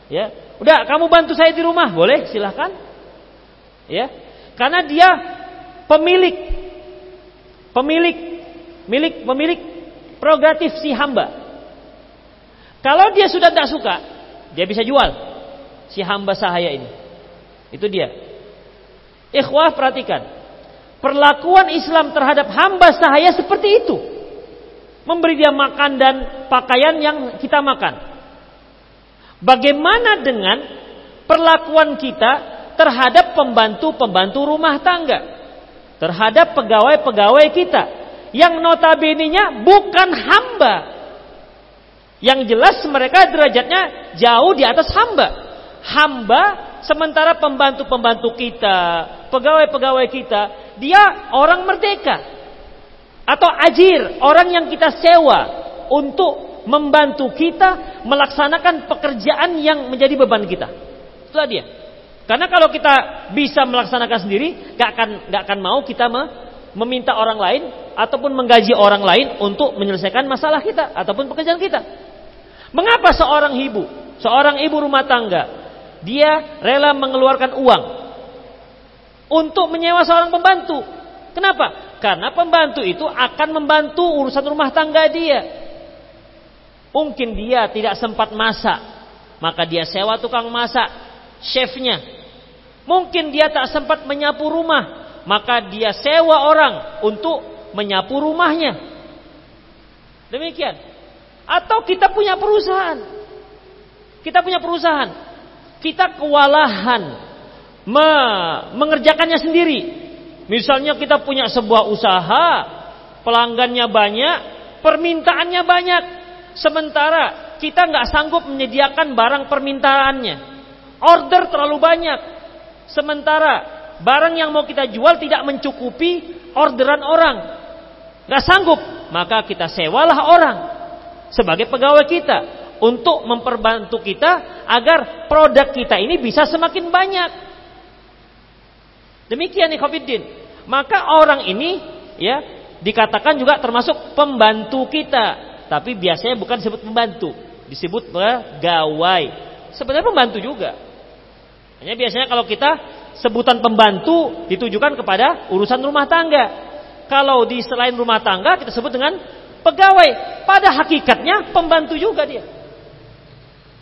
Ya. Udah, kamu bantu saya di rumah, boleh? Silahkan. Ya. Karena dia pemilik pemilik milik pemilik prerogatif si hamba. Kalau dia sudah tidak suka, dia bisa jual si hamba sahaya ini. Itu dia. Ikhwah perhatikan. Perlakuan Islam terhadap hamba sahaya seperti itu memberi dia makan dan pakaian yang kita makan. Bagaimana dengan perlakuan kita terhadap pembantu-pembantu rumah tangga? Terhadap pegawai-pegawai kita yang notabene-nya bukan hamba. Yang jelas mereka derajatnya jauh di atas hamba. Hamba sementara pembantu-pembantu kita, pegawai-pegawai kita, dia orang merdeka atau ajir orang yang kita sewa untuk membantu kita melaksanakan pekerjaan yang menjadi beban kita. Itulah dia. Karena kalau kita bisa melaksanakan sendiri, gak akan gak akan mau kita meminta orang lain ataupun menggaji orang lain untuk menyelesaikan masalah kita ataupun pekerjaan kita. Mengapa seorang ibu, seorang ibu rumah tangga, dia rela mengeluarkan uang untuk menyewa seorang pembantu? Kenapa? Karena pembantu itu akan membantu urusan rumah tangga dia. Mungkin dia tidak sempat masak, maka dia sewa tukang masak, chefnya. Mungkin dia tak sempat menyapu rumah, maka dia sewa orang untuk menyapu rumahnya. Demikian. Atau kita punya perusahaan. Kita punya perusahaan. Kita kewalahan mengerjakannya sendiri. Misalnya kita punya sebuah usaha, pelanggannya banyak, permintaannya banyak. Sementara kita nggak sanggup menyediakan barang permintaannya. Order terlalu banyak. Sementara barang yang mau kita jual tidak mencukupi orderan orang. Nggak sanggup, maka kita sewalah orang sebagai pegawai kita untuk memperbantu kita agar produk kita ini bisa semakin banyak. Demikian ikhwatiddin. Maka orang ini ya dikatakan juga termasuk pembantu kita. Tapi biasanya bukan disebut pembantu, disebut pegawai. Sebenarnya pembantu juga. Hanya biasanya kalau kita sebutan pembantu ditujukan kepada urusan rumah tangga. Kalau di selain rumah tangga kita sebut dengan pegawai. Pada hakikatnya pembantu juga dia.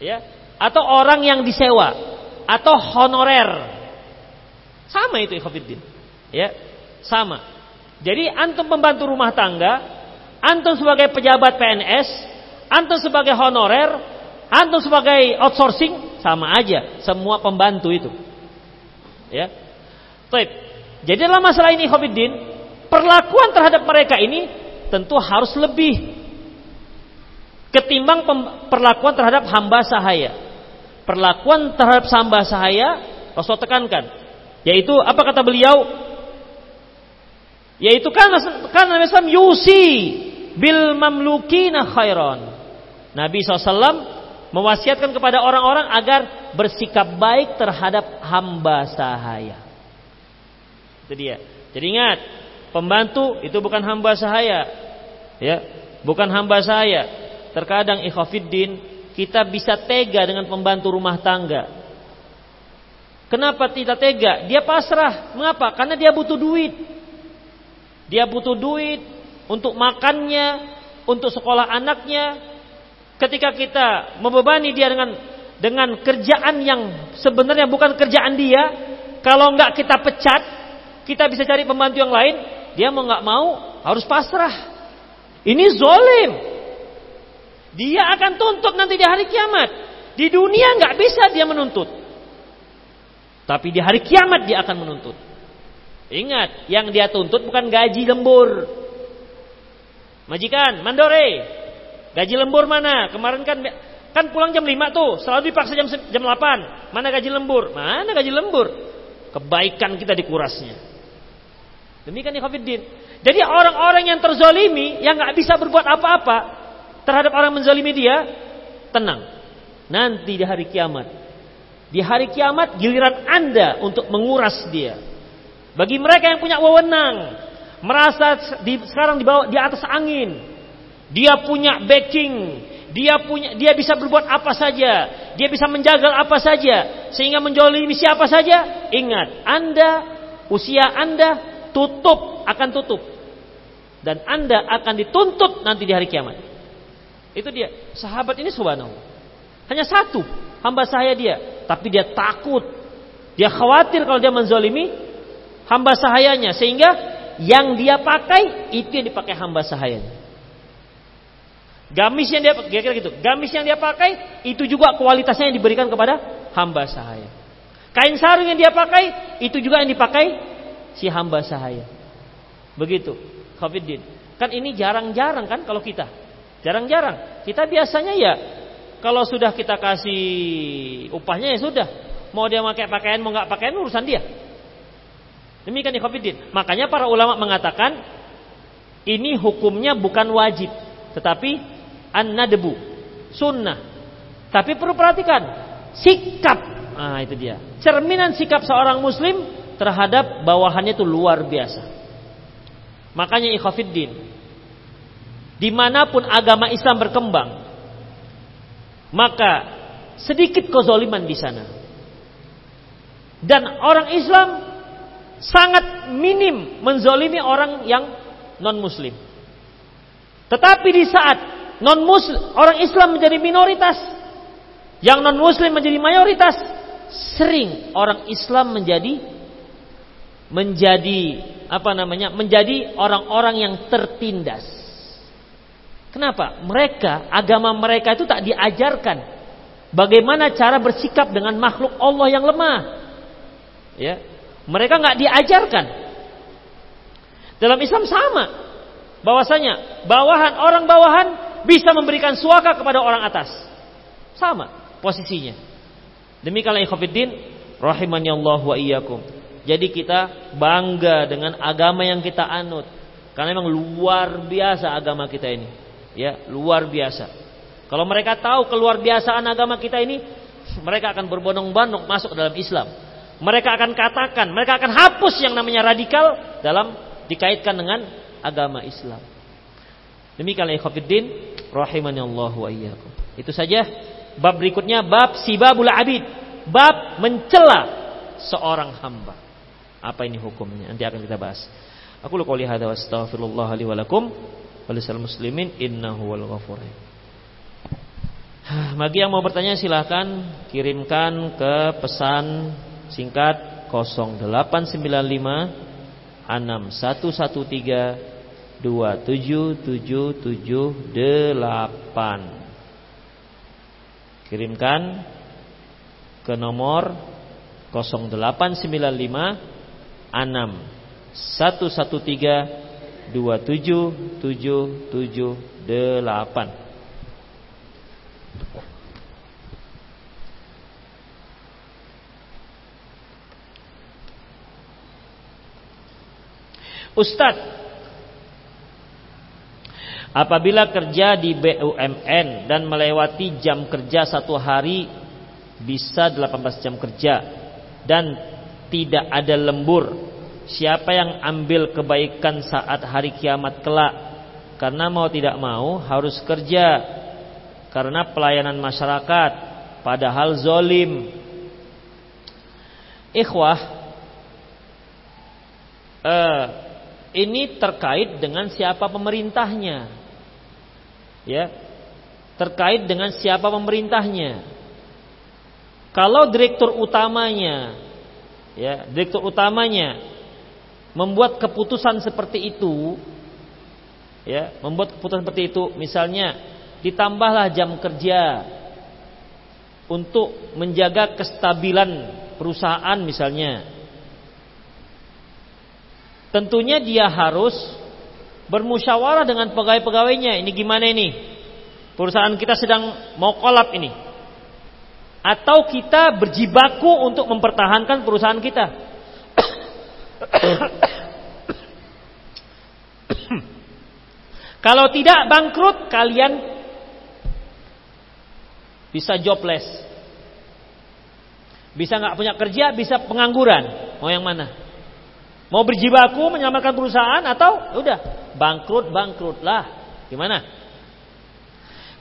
Ya, atau orang yang disewa atau honorer sama itu ikhwatiddin. Ya, sama. Jadi antum pembantu rumah tangga, antum sebagai pejabat PNS, antum sebagai honorer, antum sebagai outsourcing, sama aja semua pembantu itu. Ya. Baik. Jadi dalam masalah ini Khofiddin, perlakuan terhadap mereka ini tentu harus lebih ketimbang perlakuan terhadap hamba sahaya. Perlakuan terhadap hamba sahaya Rasul tekankan, yaitu apa kata beliau? Yaitu kan kan Nabi yusi bil mamlukina khairan. Nabi SAW mewasiatkan kepada orang-orang agar bersikap baik terhadap hamba sahaya. Itu dia. Jadi ingat, pembantu itu bukan hamba sahaya. Ya, bukan hamba saya. Terkadang ikhafiddin kita bisa tega dengan pembantu rumah tangga. Kenapa tidak tega? Dia pasrah. Mengapa? Karena dia butuh duit. Dia butuh duit untuk makannya, untuk sekolah anaknya. Ketika kita membebani dia dengan dengan kerjaan yang sebenarnya bukan kerjaan dia, kalau nggak kita pecat, kita bisa cari pembantu yang lain. Dia mau nggak mau harus pasrah. Ini zolim. Dia akan tuntut nanti di hari kiamat. Di dunia nggak bisa dia menuntut. Tapi di hari kiamat dia akan menuntut. Ingat, yang dia tuntut bukan gaji lembur. Majikan, mandore. Gaji lembur mana? Kemarin kan kan pulang jam 5 tuh, selalu dipaksa jam jam 8. Mana gaji lembur? Mana gaji lembur? Kebaikan kita dikurasnya. Demikian Ikhwanuddin. Jadi orang-orang yang terzolimi, yang nggak bisa berbuat apa-apa, terhadap orang menzalimi dia, tenang. Nanti di hari kiamat. Di hari kiamat giliran Anda untuk menguras dia. Bagi mereka yang punya wewenang, merasa di, sekarang di bawah di atas angin, dia punya backing, dia punya dia bisa berbuat apa saja, dia bisa menjagal apa saja sehingga menjolimi siapa saja. Ingat, Anda usia Anda tutup akan tutup dan Anda akan dituntut nanti di hari kiamat. Itu dia. Sahabat ini subhanallah. Hanya satu hamba saya dia, tapi dia takut. Dia khawatir kalau dia menzolimi hamba sahayanya sehingga yang dia pakai itu yang dipakai hamba sahayanya. Gamis yang dia kira-kira gitu. Gamis yang dia pakai itu juga kualitasnya yang diberikan kepada hamba sahaya. Kain sarung yang dia pakai itu juga yang dipakai si hamba sahaya. Begitu. Khofiddin. Kan ini jarang-jarang kan kalau kita. Jarang-jarang. Kita biasanya ya kalau sudah kita kasih upahnya ya sudah. Mau dia pakai pakaian mau nggak pakaian urusan dia. Demikian ikhwatiddin. Makanya para ulama mengatakan ini hukumnya bukan wajib, tetapi an-nadbu, sunnah. Tapi perlu perhatikan sikap. Nah, itu dia. Cerminan sikap seorang muslim terhadap bawahannya itu luar biasa. Makanya ikhwatiddin, di mana pun agama Islam berkembang, maka sedikit kezoliman di sana. Dan orang Islam sangat minim menzolimi orang yang non Muslim. Tetapi di saat non Muslim orang Islam menjadi minoritas, yang non Muslim menjadi mayoritas, sering orang Islam menjadi menjadi apa namanya menjadi orang-orang yang tertindas Kenapa? Mereka, agama mereka itu tak diajarkan bagaimana cara bersikap dengan makhluk Allah yang lemah. Ya, mereka nggak diajarkan. Dalam Islam sama, bahwasanya bawahan orang bawahan bisa memberikan suaka kepada orang atas. Sama posisinya. Demikianlah ikhwatiddin rahimani Allah wa iyyakum. Jadi kita bangga dengan agama yang kita anut. Karena memang luar biasa agama kita ini ya luar biasa. Kalau mereka tahu keluar biasaan agama kita ini, mereka akan berbondong-bondong masuk dalam Islam. Mereka akan katakan, mereka akan hapus yang namanya radikal dalam dikaitkan dengan agama Islam. Demikianlah ikhwatiddin rahimani Allah wa iyyakum. Itu saja bab berikutnya bab sibabul abid, bab mencela seorang hamba. Apa ini hukumnya? Nanti akan kita bahas. Aku lu qouli hadza wa astaghfirullah li wa lakum walisal muslimin innahu wal ghafur bagi yang mau bertanya silahkan kirimkan ke pesan singkat 0895 6113 277778 kirimkan ke nomor 0895 6 113 27778 Ustadz, apabila kerja di BUMN dan melewati jam kerja satu hari bisa 18 jam kerja dan tidak ada lembur, siapa yang ambil kebaikan saat hari kiamat kelak? Karena mau tidak mau harus kerja karena pelayanan masyarakat padahal zolim. Ikhwah, eh, ini terkait dengan siapa pemerintahnya. Ya. Terkait dengan siapa pemerintahnya. Kalau direktur utamanya ya, direktur utamanya membuat keputusan seperti itu ya, membuat keputusan seperti itu, misalnya ditambahlah jam kerja untuk menjaga kestabilan perusahaan misalnya Tentunya dia harus bermusyawarah dengan pegawai-pegawainya. Ini gimana ini? Perusahaan kita sedang mau kolap ini. Atau kita berjibaku untuk mempertahankan perusahaan kita. Kalau tidak bangkrut, kalian bisa jobless. Bisa nggak punya kerja, bisa pengangguran. Mau yang mana? Mau berjibaku menyelamatkan perusahaan atau udah bangkrut bangkrut lah. Gimana?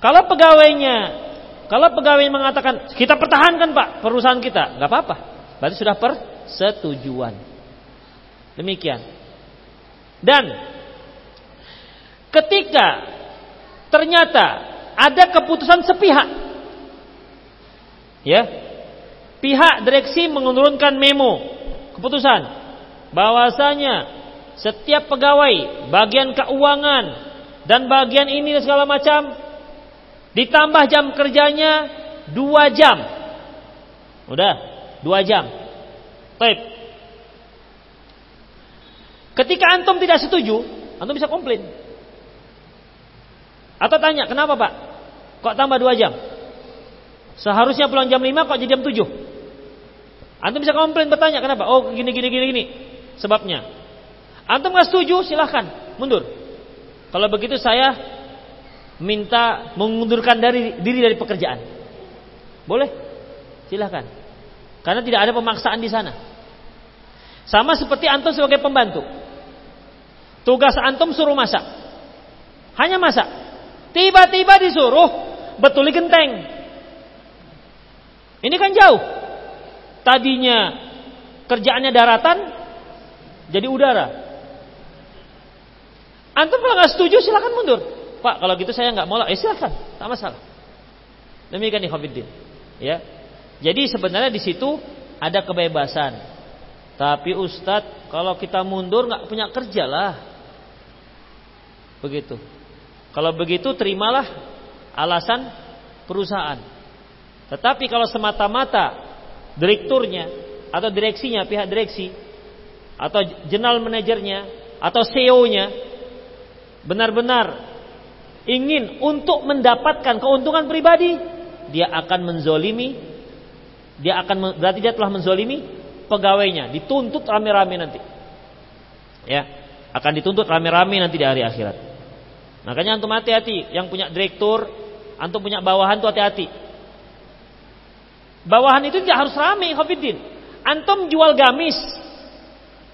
Kalau pegawainya, kalau pegawai mengatakan kita pertahankan pak perusahaan kita, nggak apa-apa. Berarti sudah persetujuan. Demikian. Dan ketika ternyata ada keputusan sepihak, ya, pihak direksi menurunkan memo keputusan bahwasanya setiap pegawai bagian keuangan dan bagian ini dan segala macam ditambah jam kerjanya dua jam. Udah dua jam. Baik. ketika antum tidak setuju antum bisa komplain. Atau tanya kenapa pak? Kok tambah dua jam? Seharusnya pulang jam lima kok jadi jam tujuh? Antum bisa komplain bertanya kenapa? Oh gini gini gini gini. Sebabnya. Antum nggak setuju, silahkan mundur. Kalau begitu saya minta mengundurkan dari diri dari pekerjaan. Boleh? Silahkan. Karena tidak ada pemaksaan di sana. Sama seperti antum sebagai pembantu. Tugas antum suruh masak. Hanya masak. Tiba-tiba disuruh betuli genteng. Ini kan jauh. Tadinya kerjaannya daratan, jadi udara. Antum kalau nggak setuju silakan mundur. Pak, kalau gitu saya nggak mau lah. Eh silakan, tak masalah. Demikian Khofiddin. Ya. Jadi sebenarnya di situ ada kebebasan. Tapi Ustadz, kalau kita mundur nggak punya kerja lah. Begitu. Kalau begitu terimalah alasan perusahaan. Tetapi kalau semata-mata direkturnya atau direksinya, pihak direksi atau general manajernya atau CEO-nya benar-benar ingin untuk mendapatkan keuntungan pribadi, dia akan menzolimi, dia akan berarti dia telah menzolimi pegawainya, dituntut rame-rame nanti. Ya, akan dituntut rame-rame nanti di hari akhirat. Makanya antum hati-hati, yang punya direktur, antum punya bawahan tuh hati-hati. Bawahan itu tidak harus rame, Khafidin. Antum jual gamis,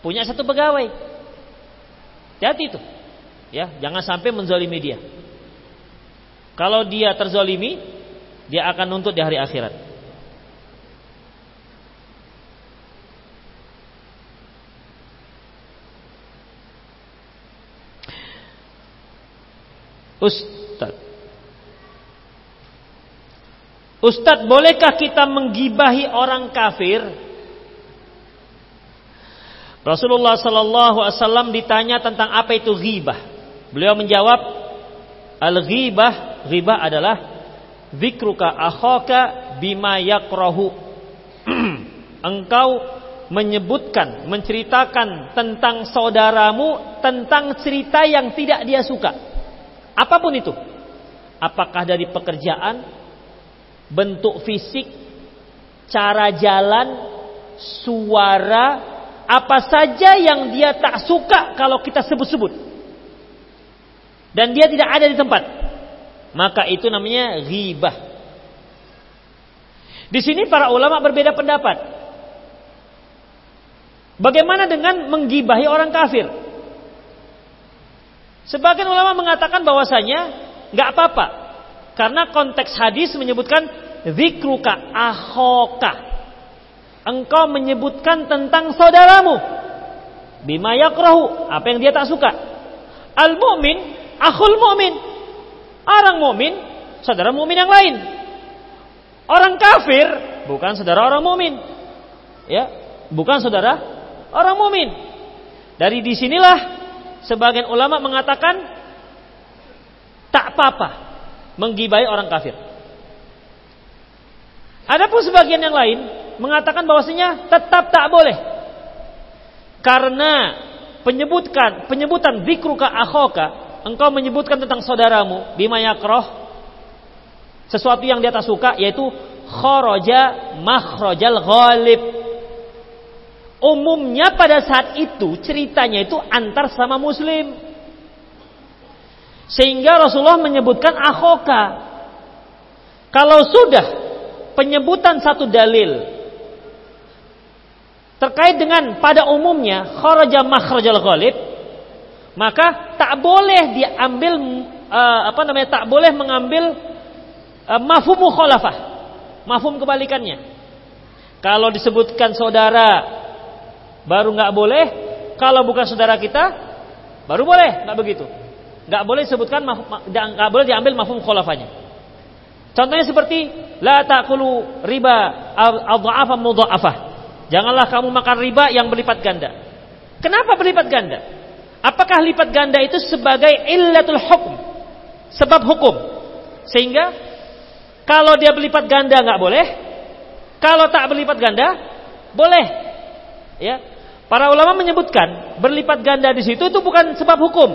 punya satu pegawai. Hati itu. Ya, jangan sampai menzalimi dia. Kalau dia terzalimi, dia akan nuntut di hari akhirat. Ustaz Ustaz, bolehkah kita menggibahi orang kafir? Rasulullah Sallallahu Alaihi Wasallam ditanya tentang apa itu ghibah. Beliau menjawab, al ghibah, adalah zikruka akhaka bima yakrohu. engkau menyebutkan, menceritakan tentang saudaramu tentang cerita yang tidak dia suka. Apa pun itu. Apakah dari pekerjaan, bentuk fisik, cara jalan, suara, apa saja yang dia tak suka kalau kita sebut-sebut. Dan dia tidak ada di tempat. Maka itu namanya ghibah. Di sini para ulama berbeda pendapat. Bagaimana dengan menggibahi orang kafir? Sebagian ulama mengatakan bahwasanya nggak apa-apa karena konteks hadis menyebutkan zikruka ahoka. Engkau menyebutkan tentang saudaramu bima yakrahu, apa yang dia tak suka. Al mu'min akhul mu'min. Orang mukmin saudara mukmin yang lain. Orang kafir bukan saudara orang mukmin. Ya, bukan saudara orang mumin. Dari di sinilah sebagian ulama mengatakan tak apa-apa menggibai orang kafir. Adapun sebagian yang lain mengatakan bahwasanya tetap tak boleh. Karena penyebutkan penyebutan zikruka akhoka, engkau menyebutkan tentang saudaramu bima yakroh sesuatu yang dia tak suka yaitu kharaja makhrajal ghalib Umumnya pada saat itu ceritanya itu antar sama muslim. Sehingga Rasulullah menyebutkan akhoka. Kalau sudah penyebutan satu dalil terkait dengan pada umumnya kharaja makhrajal ghalib maka tak boleh diambil uh, apa namanya tak boleh mengambil uh, mafhum mukhalafah mafhum kebalikannya kalau disebutkan saudara baru nggak boleh. Kalau bukan saudara kita, baru boleh. Nggak begitu. Nggak boleh sebutkan, nggak boleh diambil mafhum kholafanya. Contohnya seperti la takulu riba al-dha'afa mudha'afah. Janganlah kamu makan riba yang berlipat ganda. Kenapa berlipat ganda? Apakah lipat ganda itu sebagai illatul hukum? Sebab hukum. Sehingga kalau dia berlipat ganda nggak boleh, kalau tak berlipat ganda boleh. Ya, Para ulama menyebutkan berlipat ganda di situ itu bukan sebab hukum.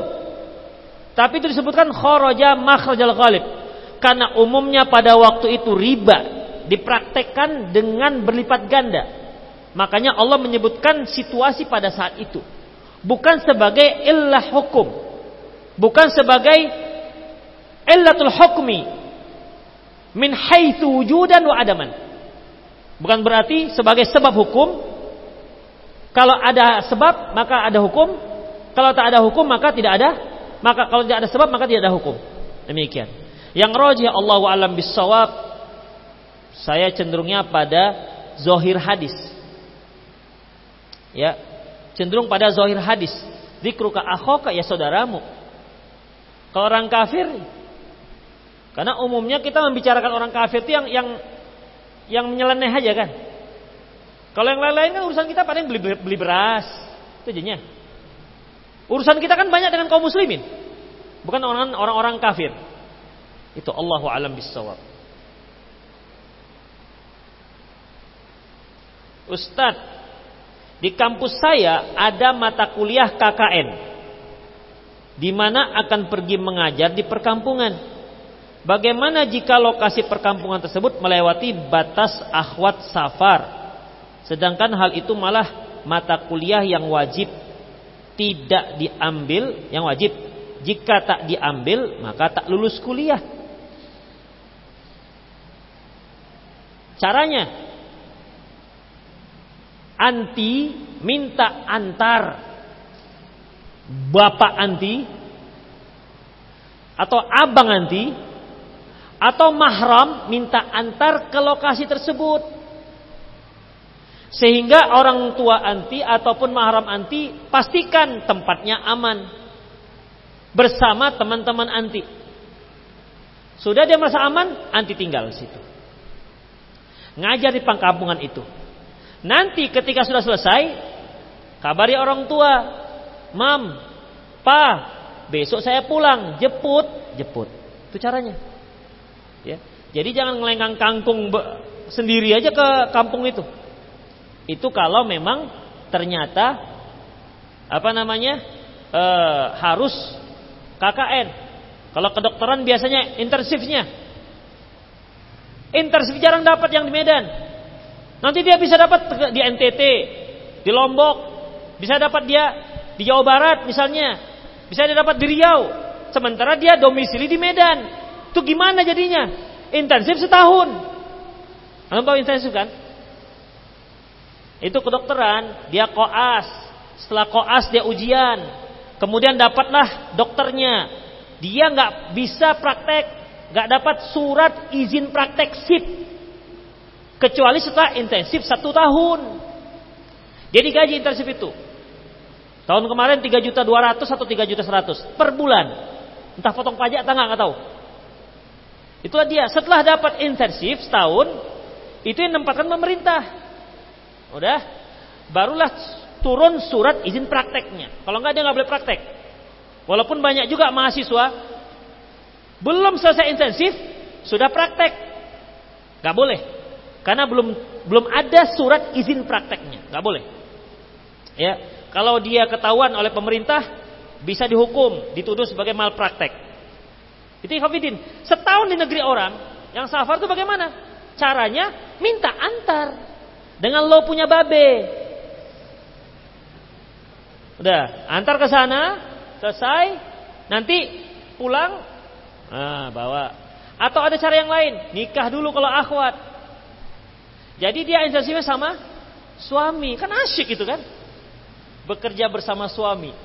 Tapi itu disebutkan kharaja makhrajal ghalib. Karena umumnya pada waktu itu riba dipraktekkan dengan berlipat ganda. Makanya Allah menyebutkan situasi pada saat itu. Bukan sebagai illah hukum. Bukan sebagai illatul hukmi. Min haitsu wujudan wa adaman. Bukan berarti sebagai sebab hukum kalau ada sebab maka ada hukum. Kalau tak ada hukum maka tidak ada. Maka kalau tidak ada sebab maka tidak ada hukum. Demikian. Yang rojih Allah alam bisawab. Saya cenderungnya pada zohir hadis. Ya, cenderung pada zohir hadis. Zikruka akhoka ya saudaramu. Kalau orang kafir, karena umumnya kita membicarakan orang kafir itu yang yang yang menyeleneh aja kan. Kalau yang lain-lain kan urusan kita paling beli, beli beras. Itu jadinya. Urusan kita kan banyak dengan kaum muslimin. Bukan orang-orang kafir. Itu Allahu alam bisawab. Ustadz, di kampus saya ada mata kuliah KKN. Di mana akan pergi mengajar di perkampungan. Bagaimana jika lokasi perkampungan tersebut melewati batas akhwat safar Sedangkan hal itu malah mata kuliah yang wajib tidak diambil, yang wajib jika tak diambil maka tak lulus kuliah. Caranya anti minta antar bapak anti atau abang anti atau mahram minta antar ke lokasi tersebut sehingga orang tua anti ataupun mahram anti pastikan tempatnya aman bersama teman-teman anti. Sudah dia merasa aman, anti tinggal di situ. Ngajar di pangkampungan itu. Nanti ketika sudah selesai, kabari orang tua, "Mam, Pa, besok saya pulang, jemput, jemput." Itu caranya. Ya. Jadi jangan ngelenggang kangkung sendiri aja ke kampung itu. Itu kalau memang ternyata apa namanya e, harus KKN. Kalau kedokteran biasanya intensifnya. Intensif jarang dapat yang di Medan. Nanti dia bisa dapat di NTT, di Lombok, bisa dapat dia di Jawa Barat misalnya, bisa dia dapat di Riau. Sementara dia domisili di Medan. Itu gimana jadinya? Intensif setahun. Anda tahu intensif kan? Itu kedokteran, dia koas. Setelah koas dia ujian. Kemudian dapatlah dokternya. Dia nggak bisa praktek, nggak dapat surat izin praktek sip. Kecuali setelah intensif satu tahun. Jadi gaji intensif itu. Tahun kemarin 3 juta 200 atau 3 juta 100 per bulan. Entah potong pajak atau nggak tahu. Itulah dia. Setelah dapat intensif setahun, itu yang menempatkan pemerintah. Udah, barulah turun surat izin prakteknya. Kalau nggak dia nggak boleh praktek. Walaupun banyak juga mahasiswa belum selesai intensif sudah praktek, nggak boleh. Karena belum belum ada surat izin prakteknya, nggak boleh. Ya, kalau dia ketahuan oleh pemerintah bisa dihukum, dituduh sebagai malpraktek. Itu Ikhwafidin. Setahun di negeri orang, yang safar itu bagaimana? Caranya minta antar dengan lo punya babe. Udah, antar ke sana, selesai, nanti pulang, nah, bawa. Atau ada cara yang lain, nikah dulu kalau akhwat. Jadi dia intensifnya sama suami, kan asyik itu kan? Bekerja bersama suami.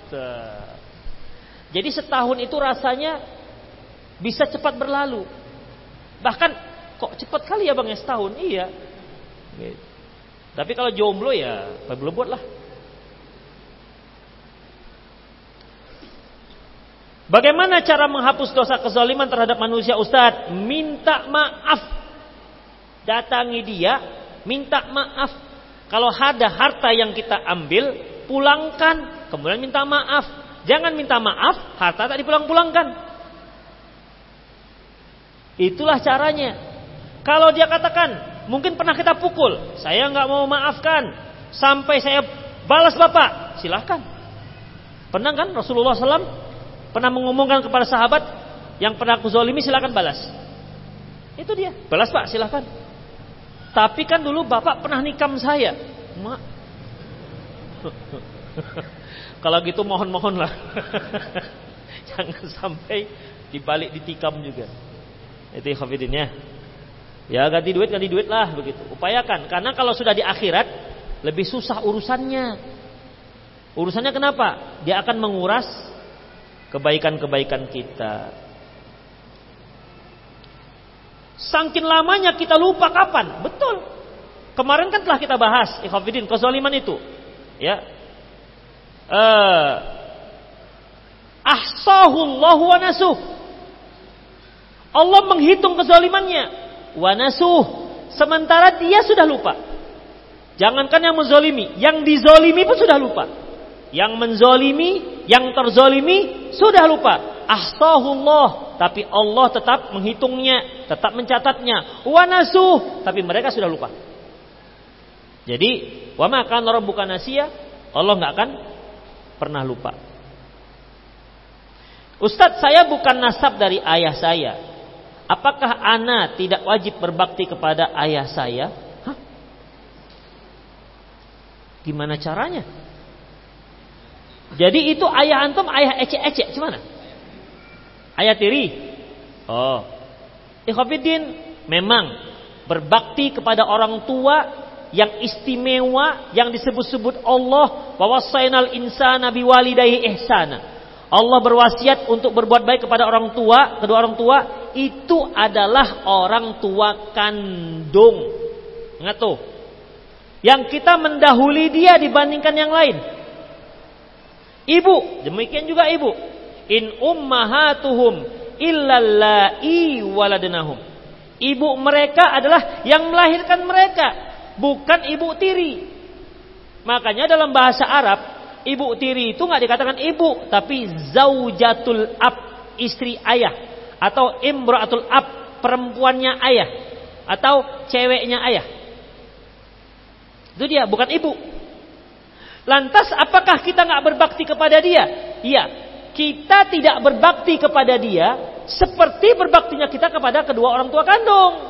Jadi setahun itu rasanya bisa cepat berlalu. Bahkan kok cepat kali ya bang ya setahun? Iya. Tapi kalau jomblo ya belum buat lah. Bagaimana cara menghapus dosa kezaliman terhadap manusia Ustadz? Minta maaf. Datangi dia, minta maaf. Kalau ada harta yang kita ambil, pulangkan, kemudian minta maaf. Jangan minta maaf, harta tak dipulang-pulangkan. Itulah caranya. Kalau dia katakan, mungkin pernah kita pukul, saya nggak mau maafkan, sampai saya balas bapak, silahkan. Pernah kan Rasulullah SAW pernah mengumumkan kepada sahabat yang pernah aku zolimi silahkan balas. Itu dia, balas pak silahkan. Tapi kan dulu bapak pernah nikam saya, mak. Kalau gitu mohon-mohonlah. Jangan sampai dibalik ditikam juga. Itu khafidin ya. Ya ganti duit ganti duit lah begitu. Upayakan karena kalau sudah di akhirat lebih susah urusannya. Urusannya kenapa? Dia akan menguras kebaikan-kebaikan kita. Sangkin lamanya kita lupa kapan? Betul. Kemarin kan telah kita bahas ikhafidin kezaliman itu. Ya, uh, ahsahullahu wa nasuh. Allah menghitung kezalimannya wa nasuh sementara dia sudah lupa. Jangankan yang menzolimi, yang dizolimi pun sudah lupa. Yang menzolimi, yang terzolimi sudah lupa. Ahsahullah, tapi Allah tetap menghitungnya, tetap mencatatnya. Wa nasuh, tapi mereka sudah lupa. Jadi, wa maka rabbuka nasiya, Allah nggak akan pernah lupa. Ustadz saya bukan nasab dari ayah saya. Apakah ana tidak wajib berbakti kepada ayah saya? Hah? Gimana caranya? Jadi itu ayah antum ayah ecek-ecek gimana? Ayah tiri. Oh. Ikhwafiddin memang berbakti kepada orang tua yang istimewa yang disebut-sebut Allah bahwa insana biwalidayhi ihsana. Allah berwasiat untuk berbuat baik kepada orang tua, kedua orang tua itu adalah orang tua kandung. Ingat tuh. Yang kita mendahului dia dibandingkan yang lain. Ibu, demikian juga ibu. In ummahatuhum illallai waladnahum. Ibu mereka adalah yang melahirkan mereka bukan ibu tiri. Makanya dalam bahasa Arab, ibu tiri itu nggak dikatakan ibu, tapi zaujatul ab, istri ayah atau imraatul ab, perempuannya ayah atau ceweknya ayah. Itu dia, bukan ibu. Lantas apakah kita nggak berbakti kepada dia? Iya, kita tidak berbakti kepada dia seperti berbaktinya kita kepada kedua orang tua kandung.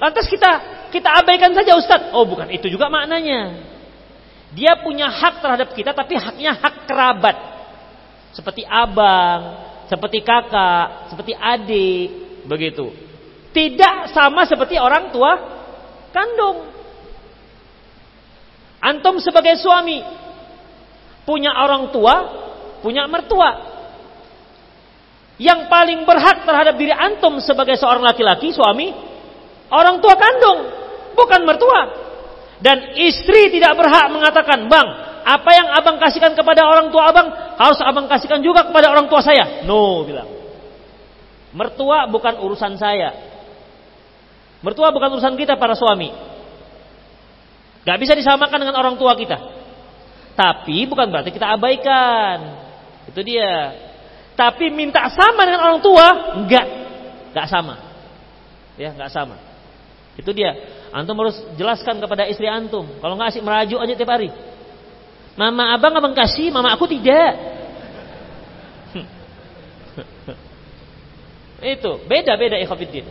Lantas kita kita abaikan saja Ustadz. Oh bukan itu juga maknanya. Dia punya hak terhadap kita tapi haknya hak kerabat. Seperti abang, seperti kakak, seperti adik, begitu. Tidak sama seperti orang tua kandung. Antum sebagai suami punya orang tua, punya mertua. Yang paling berhak terhadap diri antum sebagai seorang laki-laki, suami, orang tua kandung, bukan mertua. Dan istri tidak berhak mengatakan, "Bang, apa yang abang kasihkan kepada orang tua abang harus abang kasihkan juga kepada orang tua saya. No, bilang. Mertua bukan urusan saya. Mertua bukan urusan kita para suami. Gak bisa disamakan dengan orang tua kita. Tapi bukan berarti kita abaikan. Itu dia. Tapi minta sama dengan orang tua, enggak. Enggak sama. Ya, enggak sama. Itu dia. Antum harus jelaskan kepada istri antum. Kalau enggak asik merajuk aja tiap hari. Mama abang abang kasih, mama aku tidak. Itu beda-beda ikhafidin.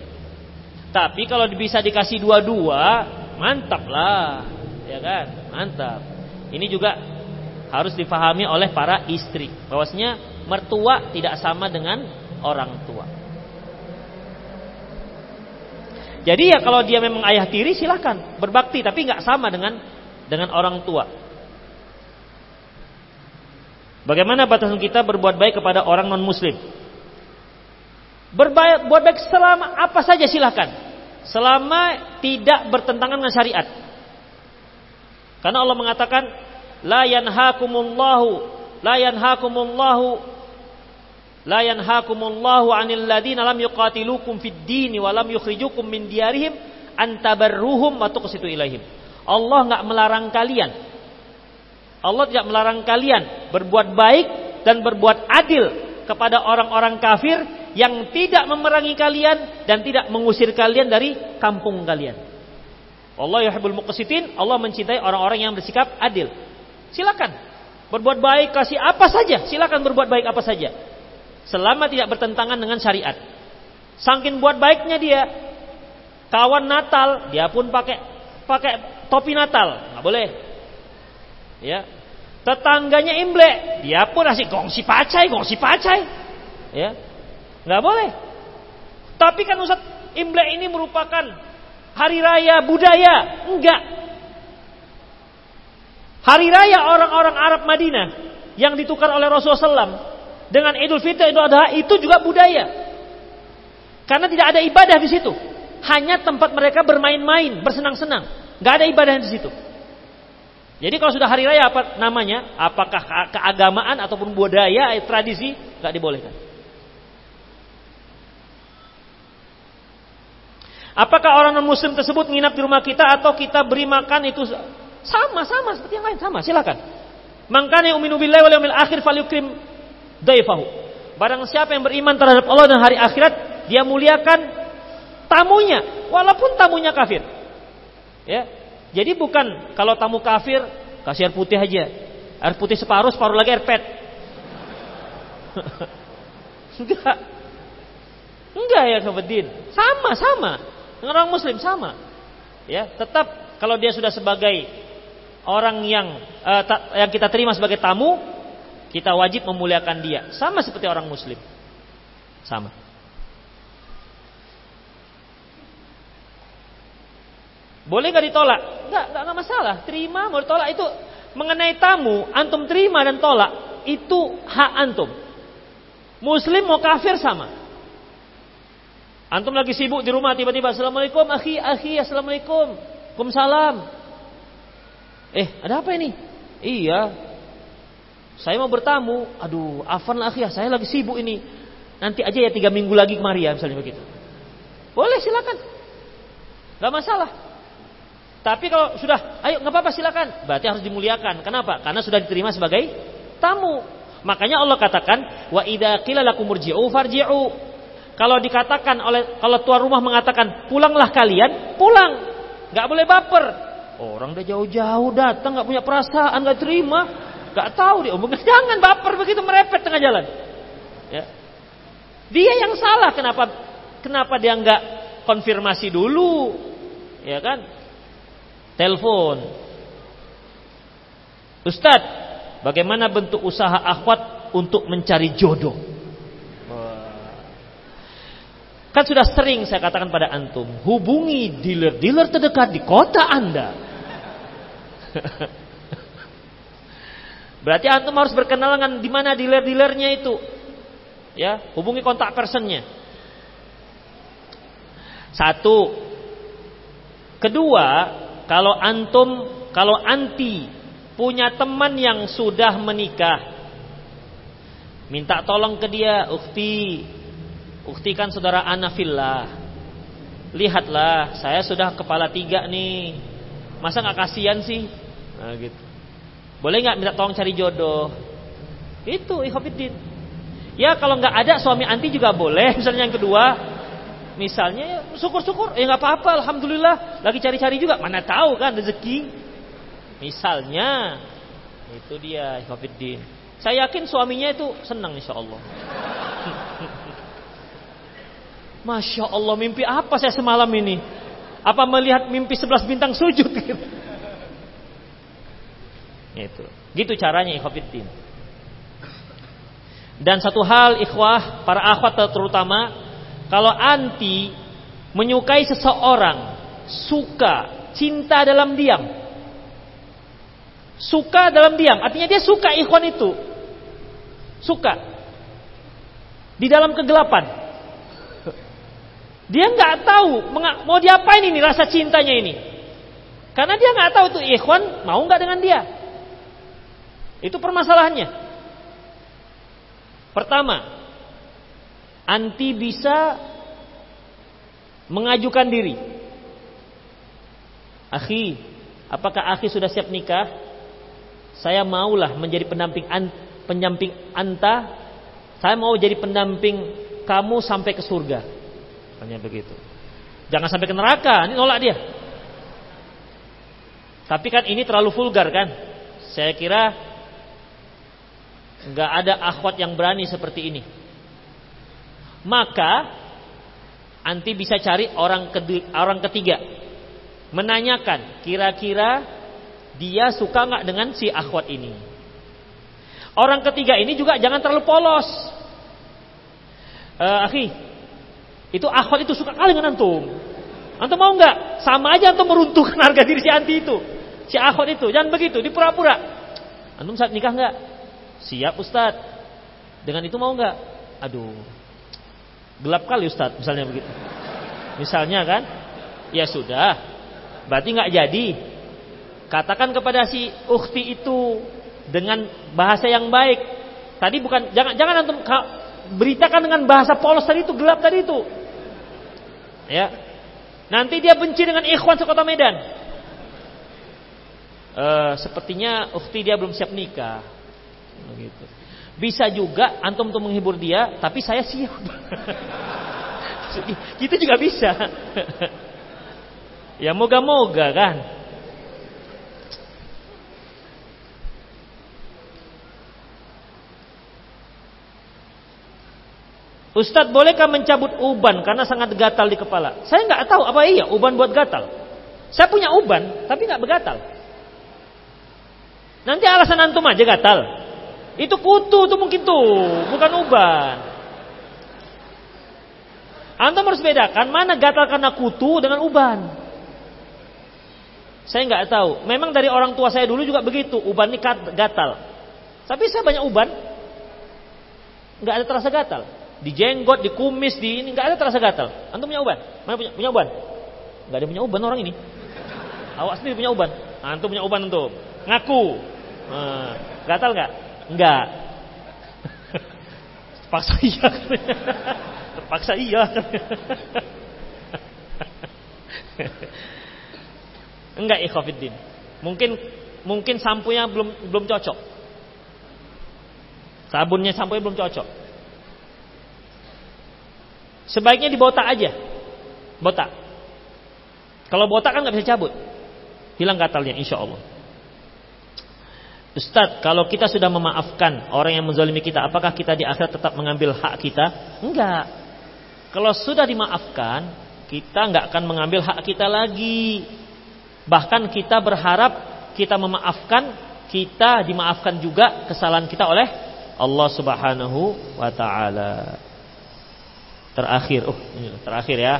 Tapi kalau bisa dikasih dua-dua, mantap lah, ya kan? Mantap. Ini juga harus difahami oleh para istri. Bahwasanya mertua tidak sama dengan orang tua. Jadi ya kalau dia memang ayah tiri silahkan berbakti tapi nggak sama dengan dengan orang tua. Bagaimana batasan kita berbuat baik kepada orang non muslim? Berbuat baik selama apa saja silahkan. Selama tidak bertentangan dengan syariat. Karena Allah mengatakan la yanhakumullahu la yanhakumullahu la yanhakumullahu 'anil ladina lam yuqatilukum fid dini wa lam yukhrijukum min diyarihim antabarruhum wa tuqsitu ilaihim. Allah nggak melarang kalian Allah tidak melarang kalian berbuat baik dan berbuat adil kepada orang-orang kafir yang tidak memerangi kalian dan tidak mengusir kalian dari kampung kalian. Allah yuhibbul muqsitin, Allah mencintai orang-orang yang bersikap adil. Silakan berbuat baik kasih apa saja, silakan berbuat baik apa saja. Selama tidak bertentangan dengan syariat. Sangkin buat baiknya dia kawan Natal, dia pun pakai pakai topi Natal, nggak boleh. Ya. Tetangganya Imlek, dia pun asik gongsi pacai, gongsi pacai. Ya. nggak boleh. Tapi kan Ustaz, Imlek ini merupakan hari raya budaya. Enggak. Hari raya orang-orang Arab Madinah yang ditukar oleh Rasulullah SAW dengan Idul Fitri, Idul Adha itu juga budaya. Karena tidak ada ibadah di situ. Hanya tempat mereka bermain-main, bersenang-senang. Gak ada ibadah di situ. Jadi kalau sudah hari raya apa namanya? Apakah keagamaan ataupun budaya, tradisi nggak dibolehkan. Apakah orang non muslim tersebut nginap di rumah kita atau kita beri makan itu sama sama seperti yang lain sama silakan. Mangkane uminu billahi wal yawmil akhir falyukrim daifahu. Barang siapa yang beriman terhadap Allah dan hari akhirat, dia muliakan tamunya walaupun tamunya kafir. Ya, jadi bukan kalau tamu kafir kasih air putih aja. Air putih separuh, separuh lagi air pet. Enggak. Enggak ya Sobeddin. Sama, sama. Dengan orang muslim sama. Ya, tetap kalau dia sudah sebagai orang yang uh, ta, yang kita terima sebagai tamu, kita wajib memuliakan dia. Sama seperti orang muslim. Sama. Boleh nggak ditolak? Nggak, nggak masalah. Terima, mau ditolak itu mengenai tamu, antum terima dan tolak itu hak antum. Muslim mau kafir sama. Antum lagi sibuk di rumah tiba-tiba assalamualaikum akhi akhi assalamualaikum, Waalaikumsalam. Eh ada apa ini? Iya, saya mau bertamu. Aduh, afan lah akhi, saya lagi sibuk ini. Nanti aja ya tiga minggu lagi kemari ya misalnya begitu. Boleh silakan, gak masalah. Tapi kalau sudah, ayo nggak apa-apa silakan. Berarti harus dimuliakan. Kenapa? Karena sudah diterima sebagai tamu. Makanya Allah katakan, wa idza qila lakum murji'u farji'u. Kalau dikatakan oleh kalau tuan rumah mengatakan pulanglah kalian, pulang. Nggak boleh baper. Orang udah jauh-jauh datang nggak punya perasaan, nggak terima, nggak tahu dia omongnya jangan baper begitu merepet tengah jalan. Ya. Dia yang salah kenapa kenapa dia nggak konfirmasi dulu, ya kan? Telepon. Ustadz, bagaimana bentuk usaha akhwat untuk mencari jodoh? Kan sudah sering saya katakan pada antum, hubungi dealer-dealer terdekat di kota Anda. Berarti antum harus berkenalan di mana dealer-dealernya itu. Ya, hubungi kontak personnya. Satu. Kedua, kalau antum, kalau anti punya teman yang sudah menikah, minta tolong ke dia, ukti, ukti kan saudara anafillah. Lihatlah, saya sudah kepala tiga nih. Masa nggak kasihan sih? Nah, gitu. Boleh nggak minta tolong cari jodoh? Itu ikhwatiddin. Ya kalau nggak ada suami anti juga boleh. Misalnya yang kedua, misalnya ya, syukur-syukur, ya nggak apa-apa, alhamdulillah. Lagi cari-cari juga, mana tahu kan rezeki. Misalnya, itu dia ikhwatiddin. Saya yakin suaminya itu senang insya Allah. Masya Allah mimpi apa saya semalam ini? Apa melihat mimpi sebelas bintang sujud gitu? Itu. Gitu caranya ikhwafiddin. Dan satu hal ikhwah, para akhwat terutama, kalau anti menyukai seseorang, suka, cinta dalam diam. Suka dalam diam, artinya dia suka ikhwan itu. Suka. Di dalam kegelapan. Dia nggak tahu mau diapain ini rasa cintanya ini. Karena dia nggak tahu itu ikhwan mau nggak dengan dia. Itu permasalahannya. Pertama, anti bisa mengajukan diri. Akhi, apakah akhi sudah siap nikah? Saya maulah menjadi pendamping an, pendamping anta. Saya mau jadi pendamping kamu sampai ke surga. Katanya begitu. Jangan sampai ke neraka, ini nolak dia. Tapi kan ini terlalu vulgar kan? Saya kira nggak ada akhwat yang berani seperti ini. Maka anti bisa cari orang orang ketiga, menanyakan kira-kira dia suka nggak dengan si akhwat ini. Orang ketiga ini juga jangan terlalu polos. Uh, akhi, itu akhwat itu suka kali dengan antum. Antum mau nggak? Sama aja antum meruntuhkan harga diri si anti itu. Si akhwat itu. Jangan begitu, dipura-pura. Antum saat nikah nggak? Siap Ustad. Dengan itu mau nggak? Aduh. Gelap kali Ustad, misalnya begitu. Misalnya kan? Ya sudah. Berarti nggak jadi. Katakan kepada si ukhti itu dengan bahasa yang baik. Tadi bukan jangan jangan antum beritakan dengan bahasa polos tadi itu gelap tadi itu. Ya. Nanti dia benci dengan ikhwan sekota Medan. Uh, sepertinya ukti dia belum siap nikah. Begitu. Bisa juga antum untuk menghibur dia, tapi saya siap. Itu juga bisa. ya moga-moga kan. Ustadz bolehkah mencabut uban karena sangat gatal di kepala? Saya nggak tahu apa iya uban buat gatal. Saya punya uban tapi nggak begatal. Nanti alasan antum aja gatal. Itu kutu tuh mungkin tuh, bukan uban. Antum harus bedakan mana gatal karena kutu dengan uban. Saya nggak tahu. Memang dari orang tua saya dulu juga begitu, uban ini gatal. Tapi saya banyak uban, nggak ada terasa gatal di jenggot, di kumis, di ini nggak ada terasa gatal. Antum punya uban? Mana punya? Punya uban? Nggak ada punya uban orang ini. Awak sendiri punya uban. Antum punya uban antum. Ngaku. Nah, gatal nggak? Nggak. Terpaksa iya. Terpaksa iya. Enggak ikhwafiddin. Mungkin mungkin sampunya belum belum cocok. Sabunnya sampunya belum cocok. Sebaiknya dibotak aja. Botak. Kalau botak kan nggak bisa cabut. Hilang gatalnya insya Allah. Ustadz, kalau kita sudah memaafkan orang yang menzalimi kita, apakah kita di akhirat tetap mengambil hak kita? Enggak. Kalau sudah dimaafkan, kita enggak akan mengambil hak kita lagi. Bahkan kita berharap kita memaafkan, kita dimaafkan juga kesalahan kita oleh Allah Subhanahu wa taala. Terakhir, oh, terakhir ya.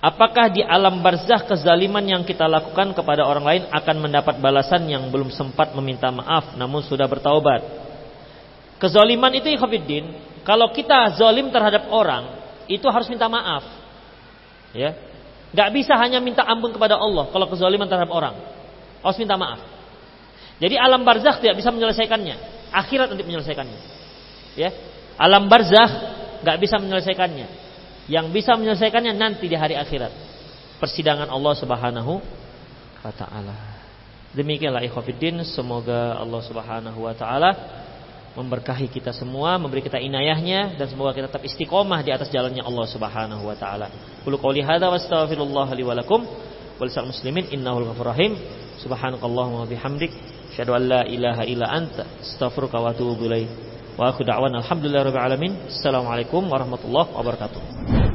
Apakah di alam barzah kezaliman yang kita lakukan kepada orang lain akan mendapat balasan yang belum sempat meminta maaf namun sudah bertaubat? Kezaliman itu ikhwatiddin, kalau kita zalim terhadap orang, itu harus minta maaf. Ya. Gak bisa hanya minta ampun kepada Allah kalau kezaliman terhadap orang. Harus minta maaf. Jadi alam barzah tidak bisa menyelesaikannya. Akhirat nanti menyelesaikannya. Ya. Alam barzah gak bisa menyelesaikannya. Yang bisa menyelesaikannya nanti di hari akhirat. Persidangan Allah Subhanahu wa taala. Demikianlah ikhwatiddin, semoga Allah Subhanahu wa taala memberkahi kita semua, memberi kita inayahnya dan semoga kita tetap istiqomah di atas jalannya Allah Subhanahu wa taala. Qul qouli hadza wastaghfirullah li wa lakum wal muslimin innahu ghafurur rahim. Subhanakallahumma wa bihamdik asyhadu an la ilaha illa anta astaghfiruka wa atubu ilaik. Wa aku da'wan alhamdulillah rabbil alamin. Assalamualaikum warahmatullahi wabarakatuh.